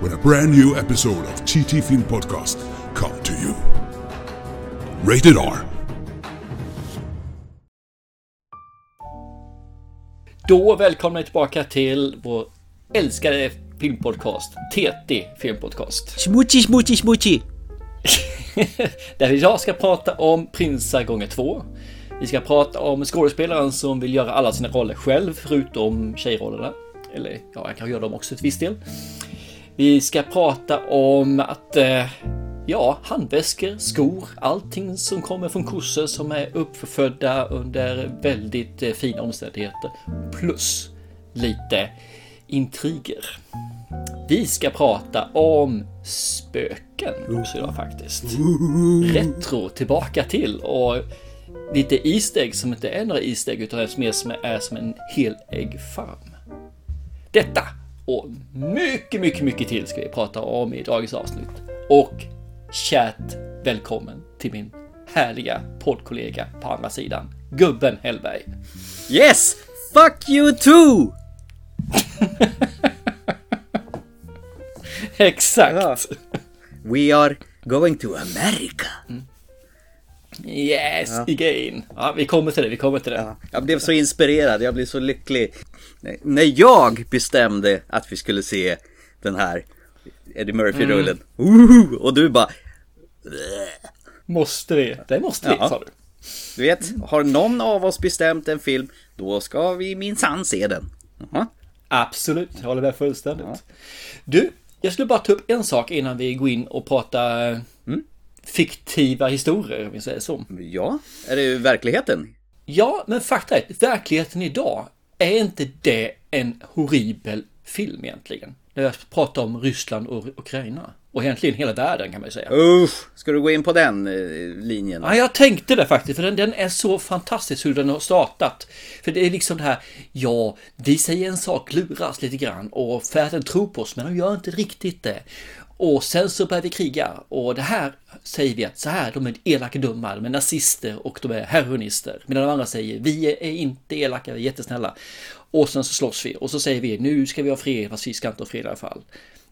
when a brand new episode of TT Film Podcast come to you. Rated R. Då välkomna tillbaka till vår älskade filmpodcast, TT Filmpodcast. Smuchi, smuchi, smuchi! Där vi idag ska prata om Prinsar gånger två. Vi ska prata om skådespelaren som vill göra alla sina roller själv, förutom tjejrollerna. Eller ja, jag kan göra dem också till viss del. Vi ska prata om att, eh, ja, handväskor, skor, allting som kommer från kossor som är uppfödda under väldigt eh, fina omständigheter. Plus lite intriger. Vi ska prata om spöken också idag faktiskt. Retro tillbaka till och lite Easter som inte är några Easter utan mer som är som en hel äggfarm. Detta och mycket, mycket, mycket till ska vi prata om i dagens avsnitt. Och kärt välkommen till min härliga poddkollega på andra sidan, gubben Hellberg. Yes! Fuck you too! Exakt! We are going to America. Yes, again. Ja, vi kommer till det, vi kommer till det. Ja, jag blev så inspirerad, jag blev så lycklig. När jag bestämde att vi skulle se den här Eddie Murphy-rullen. Woho! Och du bara... Måste vi? Det måste vi, Ja. sa du. Du vet, har någon av oss bestämt en film, då ska vi minsann se den. Jaha. Absolut, jag håller med fullständigt. Du, jag skulle bara ta upp en sak innan vi går in och pratar mm, fiktiva historier, om vi säger så. Ja, är det verkligheten? Ja, men fakta är verkligheten idag är inte det en horribel film egentligen. När jag pratar om Ryssland och Ukraina. Och egentligen hela världen kan man ju säga. Usch, ska du gå in på den eh, linjen? Ja, jag tänkte det faktiskt, för den, den är så fantastisk hur den har startat. För det är liksom det här, ja, vi säger en sak, luras lite grann och färden tror på oss, men de gör inte riktigt det. Och sen så börjar vi kriga och det här säger vi att så här, de är elaka dumma, de är nazister och de är heroinister. Medan de andra säger, vi är inte elaka, vi är jättesnälla. Och sen så slåss vi och så säger vi, nu ska vi ha fred, fast vi ska inte ha fred i alla fall.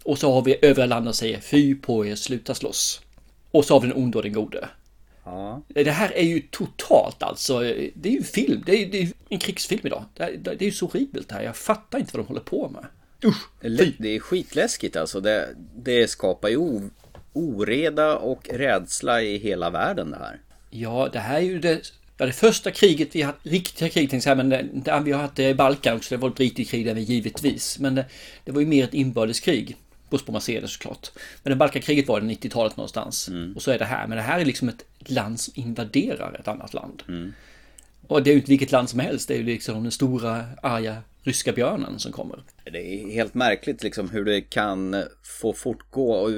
Och så har vi övriga landet och säger, fy på er, sluta slåss. Och så har vi den onde och den gode. Ja. Det här är ju totalt alltså. Det är ju film. Det är, det är en krigsfilm idag. Det är, det är ju så horribelt det här. Jag fattar inte vad de håller på med. Usch! Det är skitläskigt alltså. Det, det skapar ju oreda och rädsla i hela världen det här. Ja, det här är ju det, ja, det första kriget vi har haft, riktiga krig jag säga, men det, det, vi har haft det i Balkan också. Det var ett riktigt krig där vi givetvis. Men det, det var ju mer ett inbördeskrig. Beror på hur man ser det såklart. Men det Balkankriget var det 90-talet någonstans. Och så är det här. Men det här är liksom ett land som invaderar ett annat land. Och det är ju inte vilket land som helst. Det är ju liksom den stora arga ryska björnen som kommer. Det är helt märkligt liksom hur det kan få fortgå och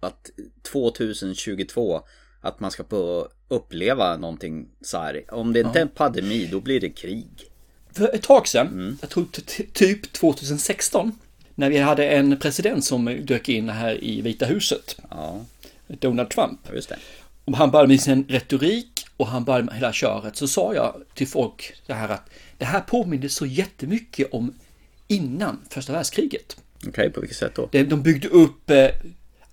att 2022 att man ska få uppleva någonting så här. Om det inte är en pandemi då blir det krig. För ett tag sedan, jag tror typ 2016, när vi hade en president som dök in här i Vita huset, Ja, Donald Trump. just det. Och han började med sin retorik och han började med hela köret. Så sa jag till folk det här att det här påminner så jättemycket om innan första världskriget. Okej, på vilket sätt då? De byggde upp eh,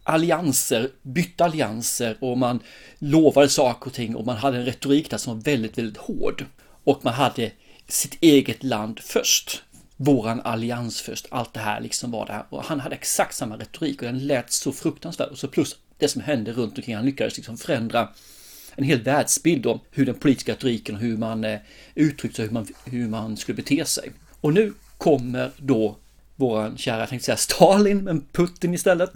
allianser, bytte allianser och man lovade saker och ting och man hade en retorik där som var väldigt, väldigt hård. Och man hade sitt eget land först. Våran allians först, allt det här liksom var det här. Och han hade exakt samma retorik och den lät så fruktansvärd. Och så plus det som hände runt omkring, han lyckades liksom förändra en hel världsbild om hur den politiska retoriken och hur man eh, uttryckte sig, hur man, hur man skulle bete sig. Och nu kommer då våran kära, jag tänkte säga Stalin, men Putin istället,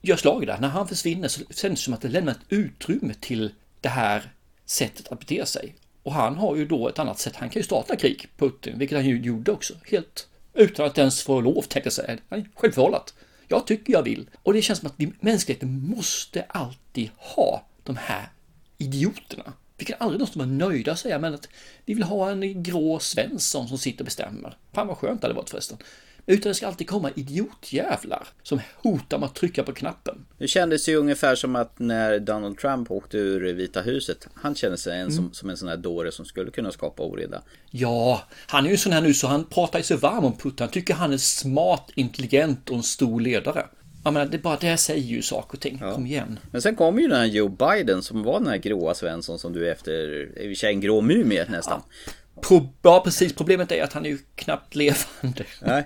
gör slag där. När han försvinner så känns det som att det lämnar ett utrymme till det här sättet att bete sig. Och han har ju då ett annat sätt, han kan ju starta krig, Putin, vilket han ju gjorde också, helt utan att ens få lov, tänkte jag säga. Självförvållat. Jag tycker jag vill. Och det känns som att vi, mänskligheten måste alltid ha de här idioterna. Vi kan aldrig någonsin vara nöjda och säga men att vi vill ha en grå Svensson som sitter och bestämmer. Fan vad skönt det hade varit förresten. Utan det ska alltid komma idiotjävlar som hotar med att trycka på knappen. Det kändes ju ungefär som att när Donald Trump åkte ur Vita huset. Han kände sig en, som, som en sån här dåre som skulle kunna skapa oreda. Ja, han är ju en sån här nu så han pratar ju så varm om Putin. Han tycker han är smart, intelligent och en stor ledare. Jag menar, det bara det säger ju saker och ting. Ja. Kom igen. Men sen kom ju den här Joe Biden som var den här gråa Svensson som du är efter, i och en grå mumie nästan. Ja. ja, precis. Problemet är att han är ju knappt levande. Nej.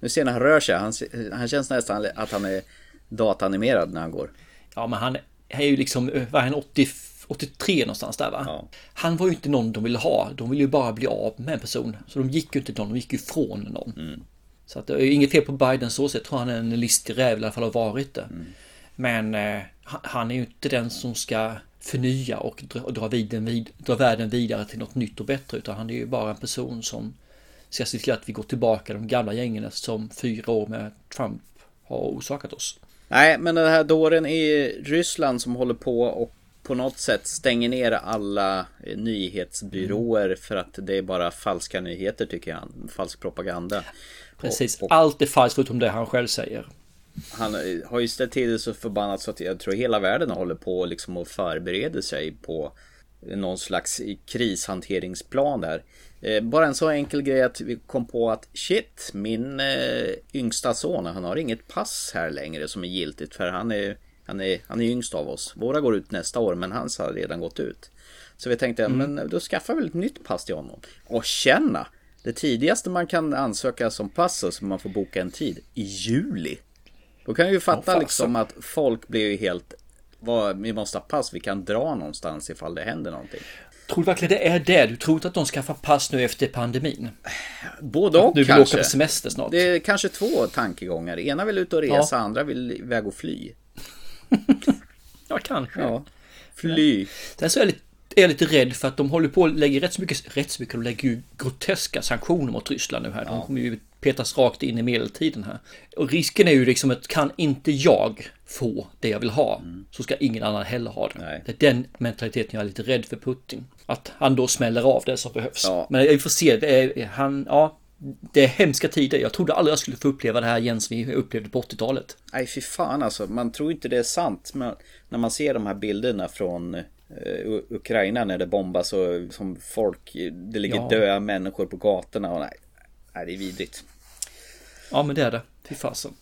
Nu ser när han rör sig, han, han känns nästan att han är datanimerad när han går. Ja, men han är ju liksom, eh, vad är han, 80, 83 någonstans där va? Ja. Han var ju inte någon de ville ha, de ville ju bara bli av med en person. Så de gick ju inte någon, de gick ju från någon. Mm. Så att det är inget fel på Biden så sett, tror han är en listig räv i alla fall har varit det. Mm. Men eh, han är ju inte den som ska förnya och dra, dra, vid, dra världen vidare till något nytt och bättre utan han är ju bara en person som ska se till att vi går tillbaka de gamla gängen som fyra år med Trump har orsakat oss. Nej, men den här dåren i Ryssland som håller på och på något sätt stänger ner alla nyhetsbyråer mm. för att det är bara falska nyheter tycker han. Falsk propaganda. Precis, och, och, allt är falskt förutom det han själv säger. Han har ju ställt till det så förbannat så att jag tror hela världen håller på liksom att förbereda sig på någon slags krishanteringsplan där. Eh, bara en så enkel grej att vi kom på att shit, min eh, yngsta son, han har inget pass här längre som är giltigt för han är, han är, han är yngst av oss. Våra går ut nästa år men hans har redan gått ut. Så vi tänkte, mm. men då skaffar vi ett nytt pass till honom. Och känna, det tidigaste man kan ansöka som pass som man får boka en tid, i juli. Då kan vi ju fatta oh, liksom att folk blir ju helt vad, vi måste ha pass, vi kan dra någonstans ifall det händer någonting. Tror du verkligen det är det? Du tror inte att de skaffar pass nu efter pandemin? Både och Du vill kanske. åka på semester snart? Det är kanske två tankegångar. Ena vill ut och resa, ja. andra vill iväg och fly. ja, kanske. Ja. Fly. Sen så är jag lite är lite rädd för att de håller på att lägga rätt så mycket, rätt så mycket, de lägger ju groteska sanktioner mot Ryssland nu här. De kommer ju petas rakt in i medeltiden här. Och risken är ju liksom att kan inte jag få det jag vill ha mm. så ska ingen annan heller ha det. Nej. Det är den mentaliteten jag är lite rädd för Putin. Att han då smäller av det som behövs. Ja. Men vi får se, det är, han, ja, det är hemska tider. Jag trodde aldrig jag skulle få uppleva det här igen som vi upplevde på 80-talet. Nej, fy fan alltså. Man tror inte det är sant. Men när man ser de här bilderna från Ukraina när det bombas och som folk, det ligger ja. döda människor på gatorna och nej, nej det är vidrigt. Ja, men det är det. Fy fasen.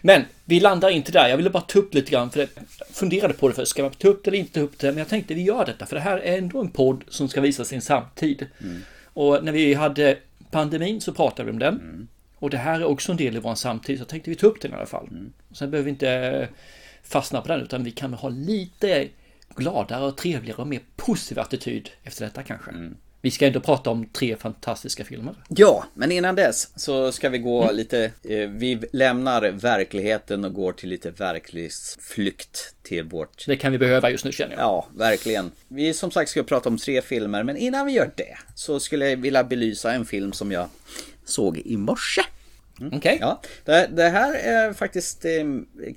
Men vi landar inte där. Jag ville bara ta upp lite grann för jag funderade på det först. Ska man ta upp det eller inte ta upp det? Men jag tänkte vi gör detta för det här är ändå en podd som ska visa sin samtid. Mm. Och när vi hade pandemin så pratade vi om den. Mm. Och det här är också en del i vår samtid så tänkte vi ta upp den i alla fall. Mm. Sen behöver vi inte fastna på den utan vi kan ha lite gladare och trevligare och mer positiv attityd efter detta kanske. Mm. Vi ska ändå prata om tre fantastiska filmer. Ja, men innan dess så ska vi gå mm. lite, eh, vi lämnar verkligheten och går till lite verklighetsflykt till vårt... Det kan vi behöva just nu känner jag. Ja, verkligen. Vi som sagt ska prata om tre filmer, men innan vi gör det så skulle jag vilja belysa en film som jag såg i morse. Mm. Okej. Okay. Ja, det, det, här är faktiskt eh,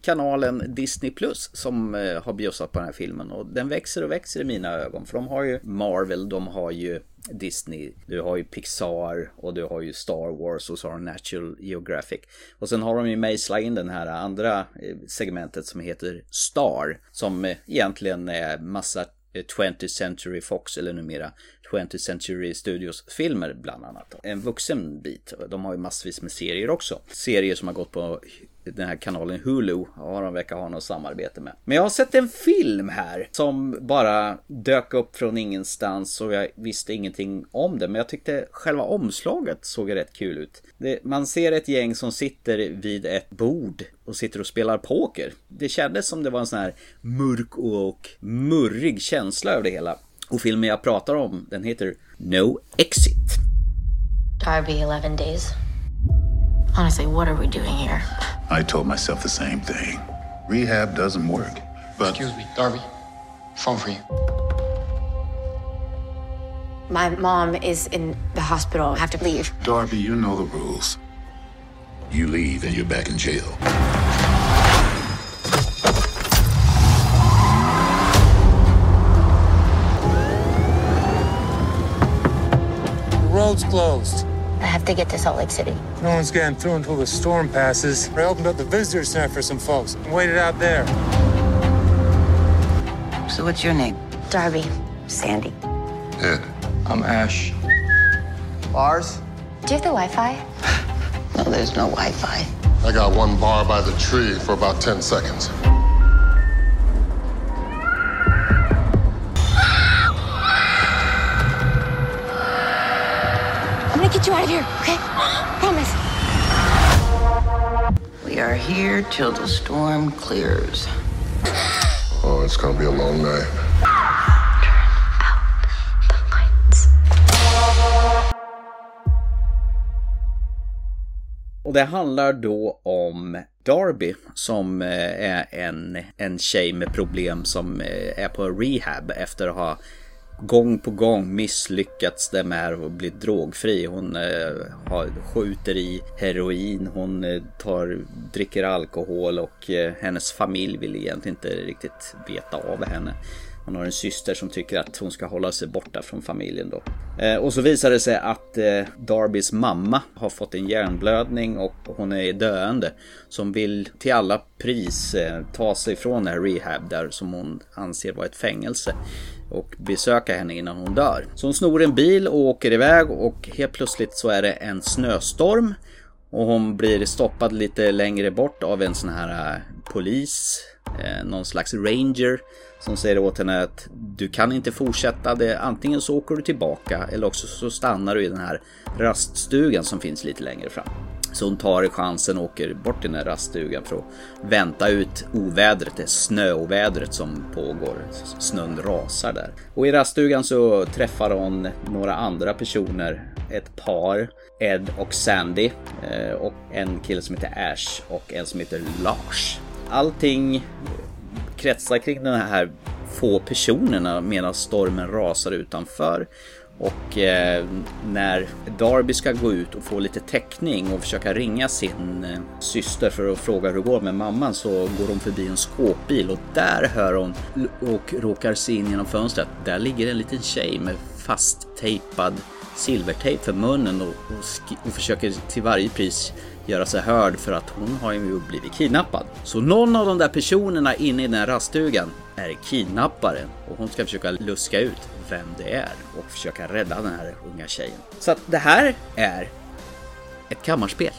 kanalen Disney Plus som eh, har bjussat på den här filmen och den växer och växer i mina ögon för de har ju Marvel, de har ju Disney, du har ju Pixar och du har ju Star Wars och så har Natural Geographic. Och sen har de ju mejslat in den här andra eh, segmentet som heter Star som egentligen är massa Eh, 20th Century Fox eller numera 20th Century Studios filmer bland annat. En vuxen bit. De har ju massvis med serier också. Serier som har gått på den här kanalen Hulu har de verkar ha något samarbete med. Men jag har sett en film här som bara dök upp från ingenstans och jag visste ingenting om det. Men jag tyckte själva omslaget såg rätt kul ut. Det, man ser ett gäng som sitter vid ett bord och sitter och spelar poker. Det kändes som det var en sån här mörk och murrig känsla över det hela. Och filmen jag pratar om, den heter No Exit. Darby 11 days. Honestly, what are we doing here? I told myself the same thing. Rehab doesn't work, but. Excuse me, Darby. Phone for you. My mom is in the hospital. I have to leave. Darby, you know the rules. You leave and you're back in jail. road's closed. I have to get to Salt Lake City. No one's getting through until the storm passes. I opened up the visitor center for some folks and waited out there. So what's your name? Darby, Sandy. Ed. I'm Ash. Bars? Do you have the Wi-Fi? No, there's no Wi-Fi. I got one bar by the tree for about 10 seconds. Gonna get you out of here, okay? Promise. We are here till the storm clears. Oh, it's gonna be a long night. The lights. Och det handlar då om Darby som eh, är en, en tjej med problem som eh, är på rehab efter att ha gång på gång misslyckats det med att bli drogfri. Hon eh, har, skjuter i heroin, hon eh, tar, dricker alkohol och eh, hennes familj vill egentligen inte riktigt veta av henne. Hon har en syster som tycker att hon ska hålla sig borta från familjen då. Eh, och så visar det sig att eh, Darbys mamma har fått en hjärnblödning och hon är döende. Som vill till alla pris eh, ta sig från det här rehab där som hon anser vara ett fängelse. Och besöka henne innan hon dör. Så hon snor en bil och åker iväg och helt plötsligt så är det en snöstorm. Och hon blir stoppad lite längre bort av en sån här eh, polis, eh, någon slags ranger som säger åt henne att du kan inte fortsätta. Det, antingen så åker du tillbaka eller också så stannar du i den här raststugan som finns lite längre fram. Så hon tar chansen och åker bort till den här raststugan för att vänta ut ovädret, det snöovädret som pågår. Snön rasar där. Och i raststugan så träffar hon några andra personer. Ett par, Ed och Sandy. Eh, och en kille som heter Ash och en som heter Lars. Allting kretsar kring de här få personerna medan stormen rasar utanför. Och eh, när Darby ska gå ut och få lite täckning och försöka ringa sin eh, syster för att fråga hur det går med mamman så går hon förbi en skåpbil och där hör hon och råkar se in genom fönstret. Där ligger en liten tjej med fasttejpad silvertejp för munnen och, och, och försöker till varje pris göra sig hörd för att hon har ju blivit kidnappad. Så någon av de där personerna inne i den här raststugan är kidnapparen och hon ska försöka luska ut vem det är och försöka rädda den här unga tjejen. Så att det här är ett kammarspel.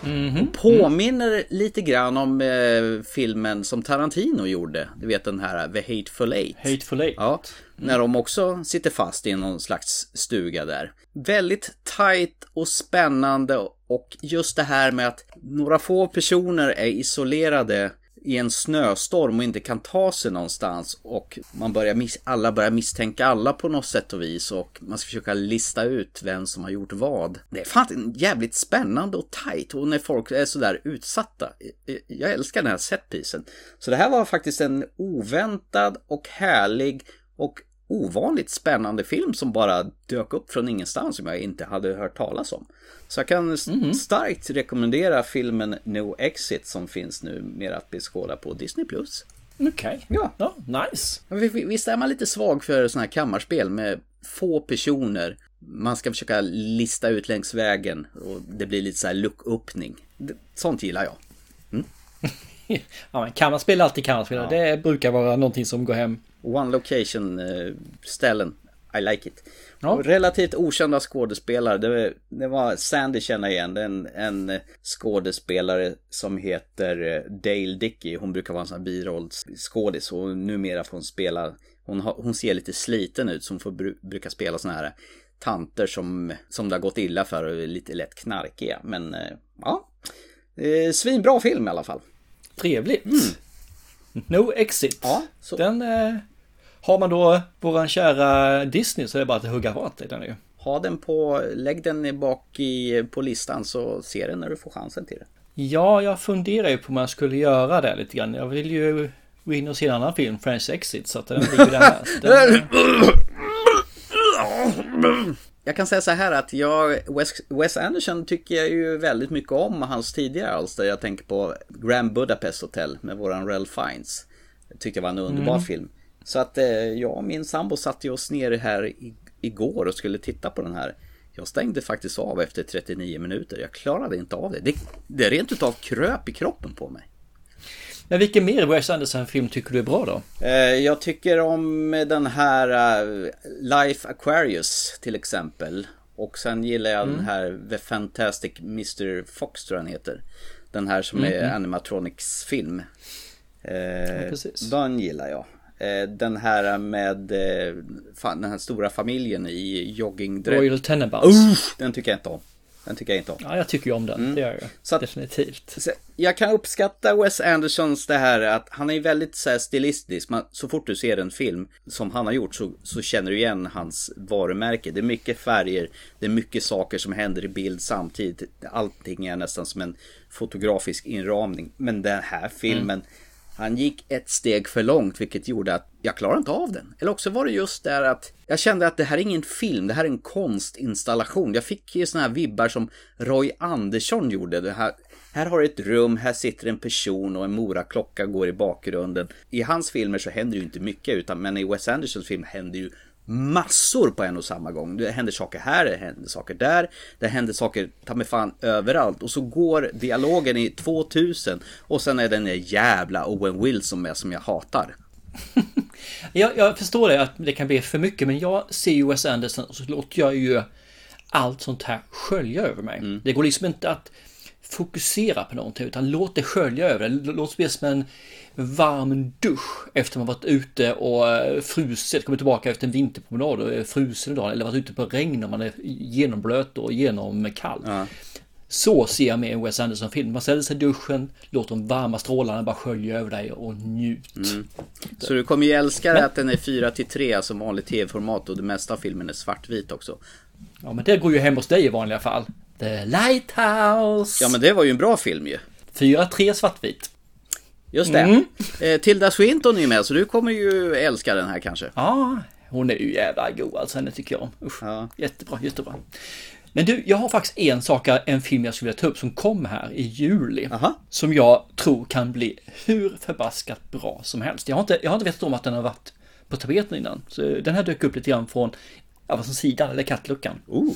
Och påminner lite grann om eh, filmen som Tarantino gjorde. Du vet den här The Hateful Eight. Hateful Eight. Ja, när de också sitter fast i någon slags stuga där. Väldigt tight och spännande och just det här med att några få personer är isolerade i en snöstorm och inte kan ta sig någonstans och man börjar miss- alla börjar misstänka alla på något sätt och vis och man ska försöka lista ut vem som har gjort vad. Det är fan jävligt spännande och tight och när folk är sådär utsatta. Eh, eh, jag älskar den här setpisen. Så det här var faktiskt en oväntad och härlig och ovanligt spännande film som bara dök upp från ingenstans som jag inte hade hört talas om. Så jag kan s- starkt rekommendera filmen No Exit som finns nu mer att beskåda på Disney+. Okej. Ja. ja. Nice. Visst är man lite svag för sådana här kammarspel med få personer. Man ska försöka lista ut längs vägen och det blir lite så här look-uppning. Det- Sånt gillar jag. Ja, men kammarspel är alltid kammarspel. Det brukar vara någonting som går hem. One location eh, ställen. I like it. Ja. Relativt okända skådespelare. Det, det var Sandy känner igen. Det är en, en eh, skådespelare som heter eh, Dale Dickey. Hon brukar vara en sån här birollsskådis. Och numera får hon spela. Hon, har, hon ser lite sliten ut. Så hon får, bru, brukar spela såna här tanter som, som det har gått illa för och är lite lätt knarkiga. Men ja. Svinbra film i alla fall. Trevligt. No Exit. Ja, så- Den eh, har man då våran kära Disney så är det bara att hugga fatt i den ju. Ha den på, lägg den bak i, på listan så ser den när du får chansen till det. Ja, jag funderar ju på om jag skulle göra det lite grann. Jag vill ju gå in och se en annan film, French Exit, så att den ligger där med. Den, Jag kan säga så här att jag, Wes, Wes Anderson tycker jag ju väldigt mycket om hans tidigare alster. Jag tänker på Grand Budapest Hotel med våran Ralph Fiennes. Jag tyckte det var en underbar film. Så att eh, jag och min sambo satt ju oss ner här igår och skulle titta på den här. Jag stängde faktiskt av efter 39 minuter. Jag klarade inte av det. Det, det rent utav kröp i kroppen på mig. Men vilken mer Wes Anderson-film tycker du är bra då? Eh, Jag tycker om den här eh, Life Aquarius till exempel. Och sen gillar jag den här The Fantastic Mr. Fox tror jag den heter. Den här som är animatronics-film. Eh, precis. den gillar jag. Eh, Den här med eh, fan, den här stora familjen i joggingdräkt. Royal Tenenbaums. Den tycker jag inte om. Den tycker jag inte om. Ja, jag tycker ju om den. Det gör jag. Mm. Så att- Definitivt. Så Jag kan uppskatta Wes Andersons det här att han är väldigt så här stilistisk. Man, så fort du ser en film som han har gjort så, så känner du igen hans varumärke. Det är mycket färger, det är mycket saker som händer i bild samtidigt. Allting är nästan som en fotografisk inramning. Men den här filmen, han gick ett steg för långt vilket gjorde att jag klarade inte av den. Eller också var det just där att jag kände att det här är ingen film, det här är en konstinstallation. Jag fick ju såna här vibbar som Roy Andersson gjorde. Det här, här har du ett rum, här sitter en person och en moraklocka går i bakgrunden. I hans filmer så händer ju inte mycket utan men i Wes Andersons film händer ju massor på en och samma gång. Det händer saker här, det händer saker där, det händer saker ta mig fan överallt. Och så går dialogen i 2000 och sen är den där jävla Owen Wilson med som jag hatar. Jag, jag förstår det att det kan bli för mycket, men jag ser ju Wes Anderson och så låter jag ju allt sånt här skölja över mig. Mm. Det går liksom inte att fokusera på någonting, utan låt det skölja över det. Låt det bli som en varm dusch efter man varit ute och eh, frusit, kommit tillbaka efter en vinterpromenad och är frusen idag, eller varit ute på regn och man är genomblöt och genomkall. Så ser jag med en Wes Anderson-film. Man ställer sig i duschen, låter de varma strålarna bara skölja över dig och njut. Så du kommer ju älska det att den är 4 till 3 som vanligt tv-format och det mesta av filmen är svartvit också. Ja, men det går ju hem hos dig i vanliga fall. The Lighthouse! Ja men det var ju en bra film ju. 4-3 svartvit. Just det. Eh, Tilda Swinton är med så du kommer ju älska den här kanske. Ja, hon är ju jävla god alltså, henne tycker jag om. Usch. Ja. Jättebra, jättebra. Men du, jag har faktiskt en sak, en film jag skulle vilja ta upp som kom här i juli. Aha. Som jag tror kan bli hur förbaskat bra som helst. Jag har inte, jag har inte vetat om att den har varit på tapeten innan. Så den här dök upp lite grann från, ja vad som sidan eller kattluckan. Oh.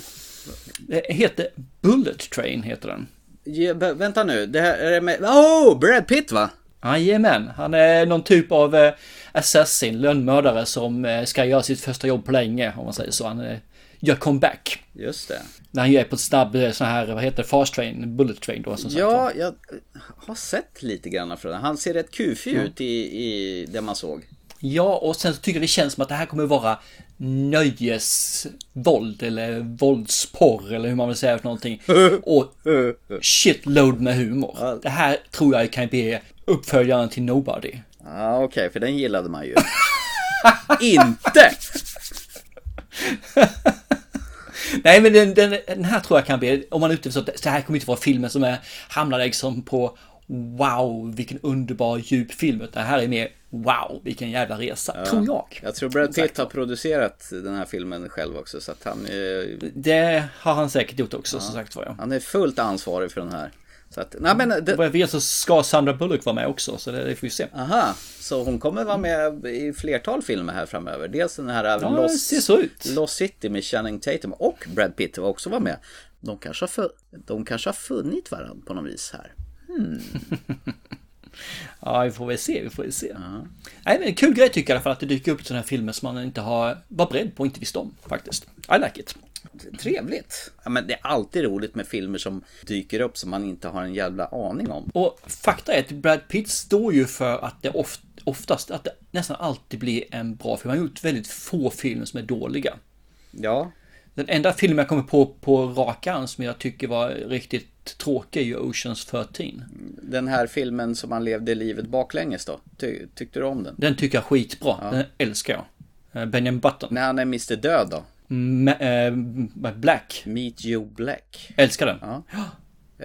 Det heter Bullet Train, heter den. Ja, vä- vänta nu, det här är med... Oh! Brad Pitt va? Jajamän, han är någon typ av eh, assassin, lönnmördare som eh, ska göra sitt första jobb på länge, om man säger så. Han eh, gör comeback. Just det. När han är på ett snabb, sån här, vad heter det, fast train, bullet train då som sagt. Ja, jag har sett lite grann från den. Han ser rätt kufig ut i, i det man såg. Ja, och sen så tycker jag det känns som att det här kommer vara nöjesvåld eller våldsporr eller hur man vill säga för någonting. Och shitload med humor. Det här tror jag kan bli uppföljaren till Nobody. Ja, okej, för den gillade man ju. Inte! Nej men den, den, den här tror jag kan bli, om man är ute så att det här kommer inte vara filmen som är, hamnar liksom på wow vilken underbar djup film. Utan det här är mer wow vilken jävla resa, tror jag. Jag tror Brad Pitt har producerat den här filmen själv också, så att han är, Det har han säkert gjort också som sagt var jag. han är fullt ansvarig för den här. Så att, nej men, det, Vad jag vet så ska Sandra Bullock vara med också, så det, det får vi se. aha, så hon kommer vara med i flertal filmer här framöver. Dels den här Ja, Lost. Lost City med Channing Tatum och Brad Pitt var också var med. De kanske har, de kanske har funnit varandra på något vis här. Ja, vi får väl se, vi får väl se. Nej, men en kul grej tycker jag i alla fall att det dyker upp sådana här filmer som man inte har var beredd på och inte visste om faktiskt. I like it. Trevligt. Ja, men det är alltid roligt med filmer som dyker upp som man inte har en jävla aning om. Och fakta är att Brad Pitt står ju för att det oft, oftast, att det nästan alltid blir en bra film. Han har gjort väldigt få filmer som är dåliga. Ja, Den enda filmen jag kommer på på rak arm som jag tycker var riktigt tråkig är ju Oceans 13. den här filmen som han levde livet baklänges då. Ty, tyckte du om den? Den tycker jag skitbra. Den älskar jag. Eh, Benjamin Button. När han är Mr Död då? Eh, Black. Meet You Black. Älskar den. Ja.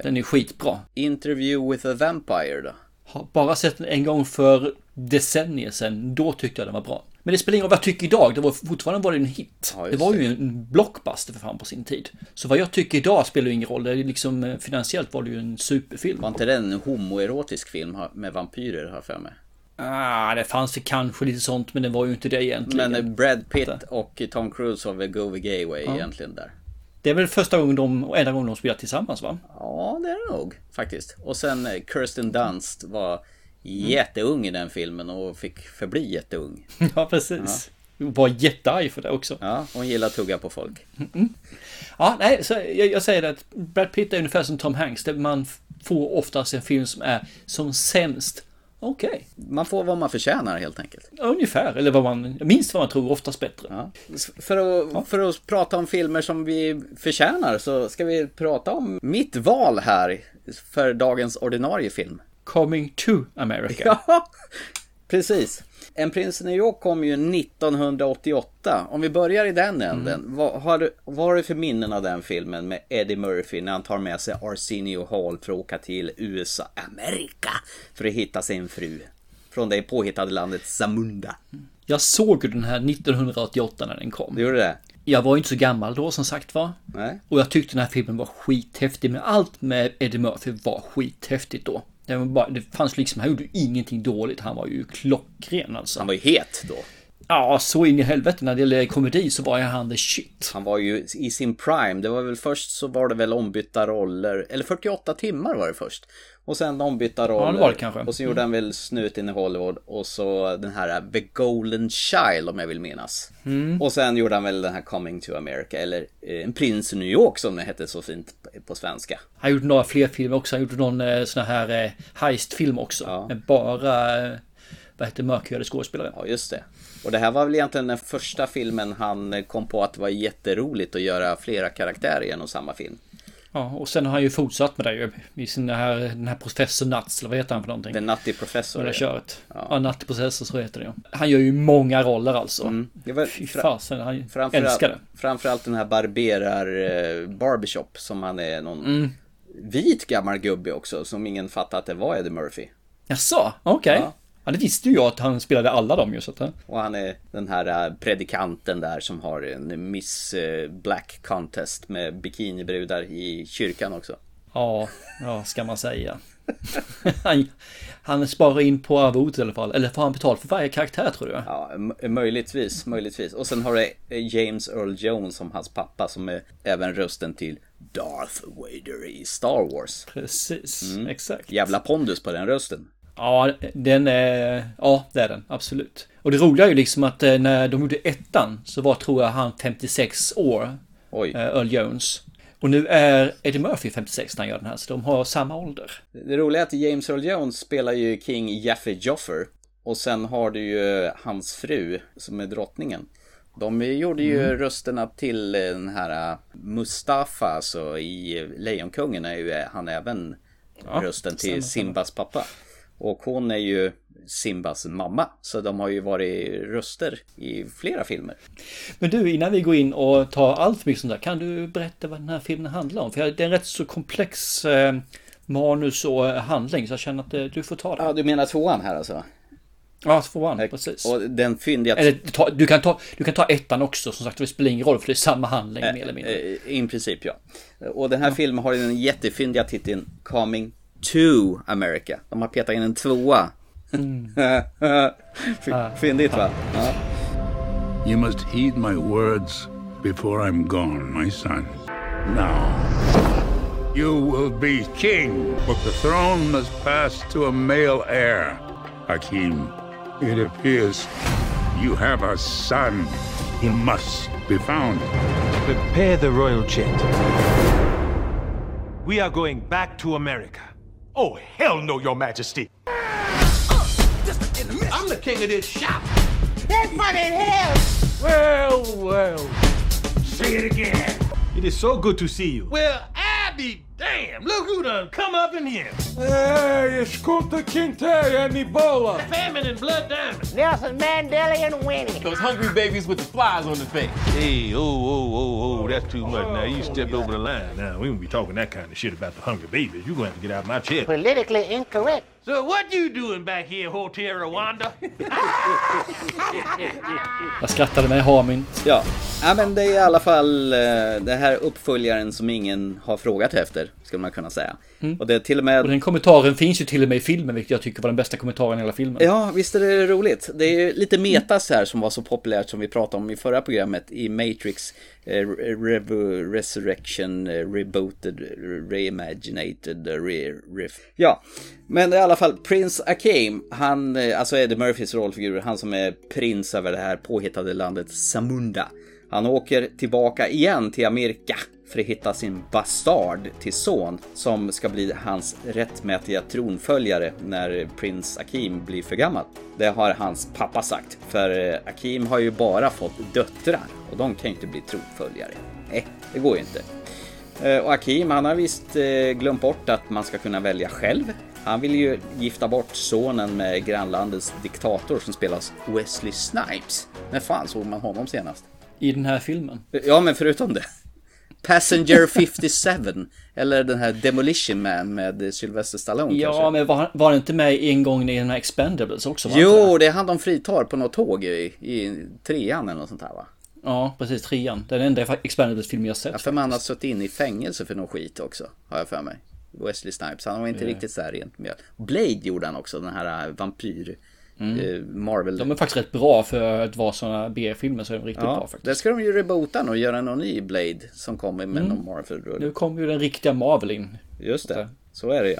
Den är skitbra. Interview with a Vampire då? Har bara sett den en gång för decennier sedan. Då tyckte jag den var bra. Men det spelar ingen roll vad jag tycker idag. Det var fortfarande var det en hit. Ja, det var ju en blockbuster för fan på sin tid. Så vad jag tycker idag spelar ju ingen roll. Det är liksom eh, finansiellt var det ju en superfilm. Var inte det en homoerotisk film med vampyrer har jag för mig? Ah, det fanns ju kanske lite sånt, men det var ju inte det egentligen. Men Brad Pitt och Tom Cruise har väl Go the Gay Way egentligen där. Det är väl första gången de, och enda gången de spelar tillsammans va? Ja, det är det nog faktiskt. Och sen eh, Kirsten Dunst var jätteung i den filmen och fick förbli jätteung. Ja, precis. Var jättearg för det också. Ja, hon gillar att tugga på folk. Ja, nej, så jag, jag säger det att Brad Pitt är ungefär som Tom Hanks. Där man får oftast en film som är som sämst. Okej, Man får vad man förtjänar helt enkelt. ungefär. Eller vad man, minst vad man tror, oftast bättre. Ja. För, att, för att prata om filmer som vi förtjänar så ska vi prata om mitt val här för dagens ordinarie film. Coming to America. Ja, precis. En prins i New York kom ju 1988. Om vi börjar i den änden. Vad, har du, vad har du för minnen av den filmen med Eddie Murphy när han tar med sig Arsenio Hall för att åka till USA, Amerika, för att hitta sin fru? Från det påhittade landet Zamunda. Jag såg ju den här 1988 när den kom. Du gjorde det? Jag var ju inte så gammal då som sagt var. Nej. Och jag tyckte den här filmen var skithäftig. Men allt med Eddie Murphy var skithäftigt då. Det, var bara, det fanns liksom, han gjorde ju ingenting dåligt. Han var ju klockren alltså. Han var ju het då. Ja, så in i helvete när det gäller komedi så var ju han the shit. Han var ju i sin prime. Det var väl först så var det väl ombytta roller. Eller 48 timmar var det först. Och sen ombytta roller. det var det kanske. Och så gjorde han väl Snuten i Hollywood. Och så den här The Golden Child om jag vill minnas. Mm. Och sen gjorde han väl den här Coming to America. Eller eh, En prins i New York som det hette så fint på svenska. Han gjorde några fler filmer också. Han gjorde någon eh, sån här eh, heist-film också. Ja. Med bara, vad heter mörkhyade skådespelare. Ja, just det. Och det här var väl egentligen den första filmen han kom på att det var jätteroligt att göra flera karaktärer i en och samma film. Ja, och sen har han ju fortsatt med det ju. I sin här, den här Professor Nuts, eller vad heter han för någonting? The Nutty Professor. Det där ja. köret. Ja, Nutty Professor, så heter det ju. Han gör ju många roller alltså. Det var Fy fra- fasen, han Framförallt, älskar det. framförallt den här barberar eh, barbershop som han är någon Mm. vit gammal gubbe också som ingen fattade att det var Eddie Murphy. Jaså, okej. Ja. Ja. det visste ju jag att han spelade alla dem ju så att, eh. Och han är den här eh, predikanten där som har en Miss eh, Black Contest med bikinibrudar i kyrkan också. Ja, ja, ska man säga. han, han sparar in på arvodet i alla fall. Eller får han betalt för varje karaktär tror jag? Ja, möjligtvis, möjligtvis. Och sen har du James Earl Jones som hans pappa som är även rösten till Darth Vader i Star Wars. Precis, Mm. exakt. Jävla pondus på den rösten. Ja, den är... Ja, det är den. Absolut. Och det roliga är ju liksom att eh, när de gjorde ettan så var, tror jag, han 56 år. Oj. eh, Earl Jones. Och nu är Eddie Murphy 56 när han gör den här, så de har samma ålder. Det roliga är att James Earl Jones spelar ju King Jaffe Joffer. Och sen har du ju hans fru som är drottningen. De gjorde ju Mm. rösterna till den här Mustafa, alltså i Lejonkungen är ju han även Ja, rösten till Simbas pappa. Och hon är ju Simbas mamma. Så de har ju varit röster i flera filmer. Men du, innan vi går in och tar allt för mycket sånt där, kan du berätta vad den här filmen handlar om? För det är en rätt så komplex eh, manus och eh, handling, så jag känner att eh, du får ta det. Ja, du menar tvåan här alltså? Ja, tvåan, precis. Och den fyndiga... Eller ta, du, kan ta, du kan ta ettan också, som sagt, det spelar ingen roll för det är samma handling mer eller mindre. Eh, I princip ja. Och den här filmen har ju den jättefyndiga titeln Coming to America. De har petat in en tvåa. Mm. Fyndigt va? Ja. You must heed my words before I'm gone, my son. Now, you will be king, but the throne must pass to a male heir. Hakim, it appears you have a son. He must be found. Prepare the royal jet. We are going back to America. Oh, hell no, Your Majesty. I'm the king of this shop. That fucking hell! Well, well. Say it again. It is so good to see you. Well, I be damn. Look who done come up in here. Hey, it's Kunta Kinte and Ebola. Famine and blood diamonds. Nelson Mandela and Winnie. Those hungry babies with the flies on their face. Hey, oh, oh, oh, oh, that's too much. Now you stepped over the line. Now we won't be talking that kind of shit about the hungry babies. You're gonna have to get out of my chair. Politically incorrect. So what you doing back here, Hotel Rwanda? Jag skrattade med Hamin. Ja. ja, men det är i alla fall eh, det här uppföljaren som ingen har frågat efter, skulle man kunna säga. Och det är till och med... Och den kommentaren finns ju till och med i filmen, vilket jag tycker var den bästa kommentaren i hela filmen. Ja, visst är det roligt. Det är lite metas här som var så populärt som vi pratade om i förra programmet i Matrix eh, Revo, Resurrection, eh, Rebooted, Reimaginated, re, riff. Ja, men i alla fall Prince Akeem, han, eh, alltså Eddie Murphys rollfigur, han som är prins över det här påhittade landet Samunda. Han åker tillbaka igen till Amerika för att hitta sin bastard till son som ska bli hans rättmätiga tronföljare när prins Akim blir för gammal. Det har hans pappa sagt, för Akim har ju bara fått döttrar och de kan ju inte bli tronföljare. Nej, det går ju inte. Eh, och Akim, han har visst eh, glömt bort att man ska kunna välja själv. Han vill ju gifta bort sonen med grannlandets diktator som spelas Wesley Snipes. När fan såg man honom senast? I den här filmen. Ja, men förutom det. Passenger 57. Eller den här Demolition Man med Sylvester Stallone Ja, kanske. men var, var inte med en gång i den här Expendables också? Jo, det är han de fritar på något tåg i, i trean eller något sånt här va? Ja, precis. Trean. Den enda Expendables-film jag sett. Ja, för man har suttit inne i fängelse för någon skit också, har jag för mig. Wesley Snipes, han var inte Ja. riktigt så här rent med. Blade gjorde han också, den här äh, vampyr... Mm. eh, Marvel. De är faktiskt rätt bra för att vara sådana B-filmer så är de riktigt bra Ja, faktiskt. det ska de ju reboota nu och göra någon ny Blade som kommer med Mm. någon Marvel-rulle. Nu kommer ju den riktiga Marvel in. Just det, så är det ja.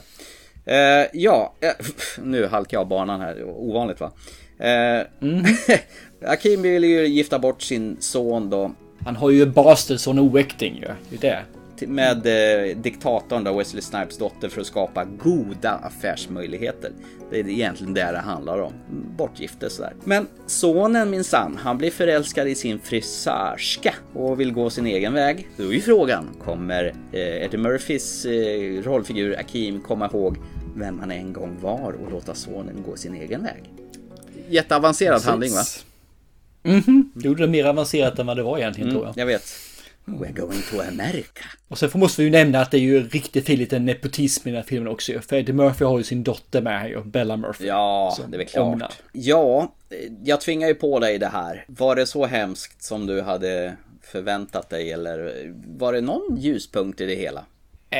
Eh, ja, eh, nu halkar jag banan här, ovanligt va? Eh, Mm. Akim vill ju gifta bort sin son då. Han har ju bastardson oäkting ju. Det är det. Med eh, diktatorn då, Wesley Snipes dotter för att skapa goda affärsmöjligheter. Det är egentligen det det handlar om. Bortgifte sådär. Men sonen minsann, han blir förälskad i sin frisörska och vill gå sin egen väg. Då är ju frågan, kommer eh, Eddie Murphys eh, rollfigur Akim komma ihåg vem han en gång var och låta sonen gå sin egen väg? Jätteavancerad Precis. handling va? Mhm. Det gjorde det mer avancerat än vad det var egentligen Mm, tror jag. jag vet. We're going to America. Och sen måste vi ju nämna att det är ju riktigt fin liten nepotism i den här filmen också. För Eddie Murphy har ju sin dotter med här ju, Bella Murphy. Ja, Så, det är väl klart. omna. Ja, jag tvingar ju på dig det här. Var det så hemskt som du hade förväntat dig eller var det någon ljuspunkt i det hela? Eh,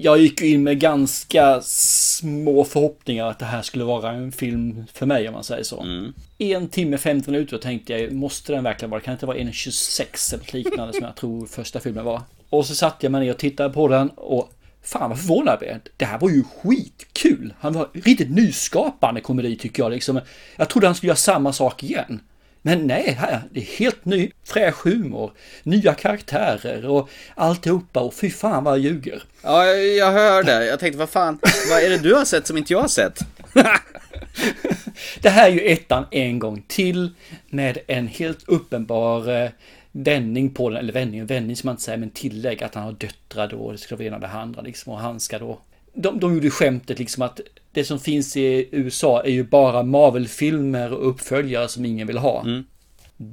jag gick ju in med ganska små förhoppningar att det här skulle vara en film för mig om man säger så. Mm. En timme 50 minuter tänkte jag, måste den verkligen vara? Kan det inte vara 1.26 eller något liknande som jag tror första filmen var? Och så satte jag mig ner och tittade på den och fan vad förvånad jag blev. Det här var ju skitkul. Han var riktigt nyskapande komedi tycker jag liksom. Jag trodde han skulle göra samma sak igen. Men nej, här, det är helt ny, fräsch humor, nya karaktärer och alltihopa och fy fan vad jag ljuger. Ja, jag, hörde. Jag tänkte, vad fan, vad är det du har sett som inte jag har sett? Det här är ju ettan en gång till med en helt uppenbar eh, vändning på den, eller vändning, vändning som man inte säger, men tillägg att han har döttrar då, det ska vara ena och det andra liksom, och han ska då... De, de gjorde skämtet liksom att det som finns i USA är ju bara Marvel-filmer och uppföljare som ingen vill ha.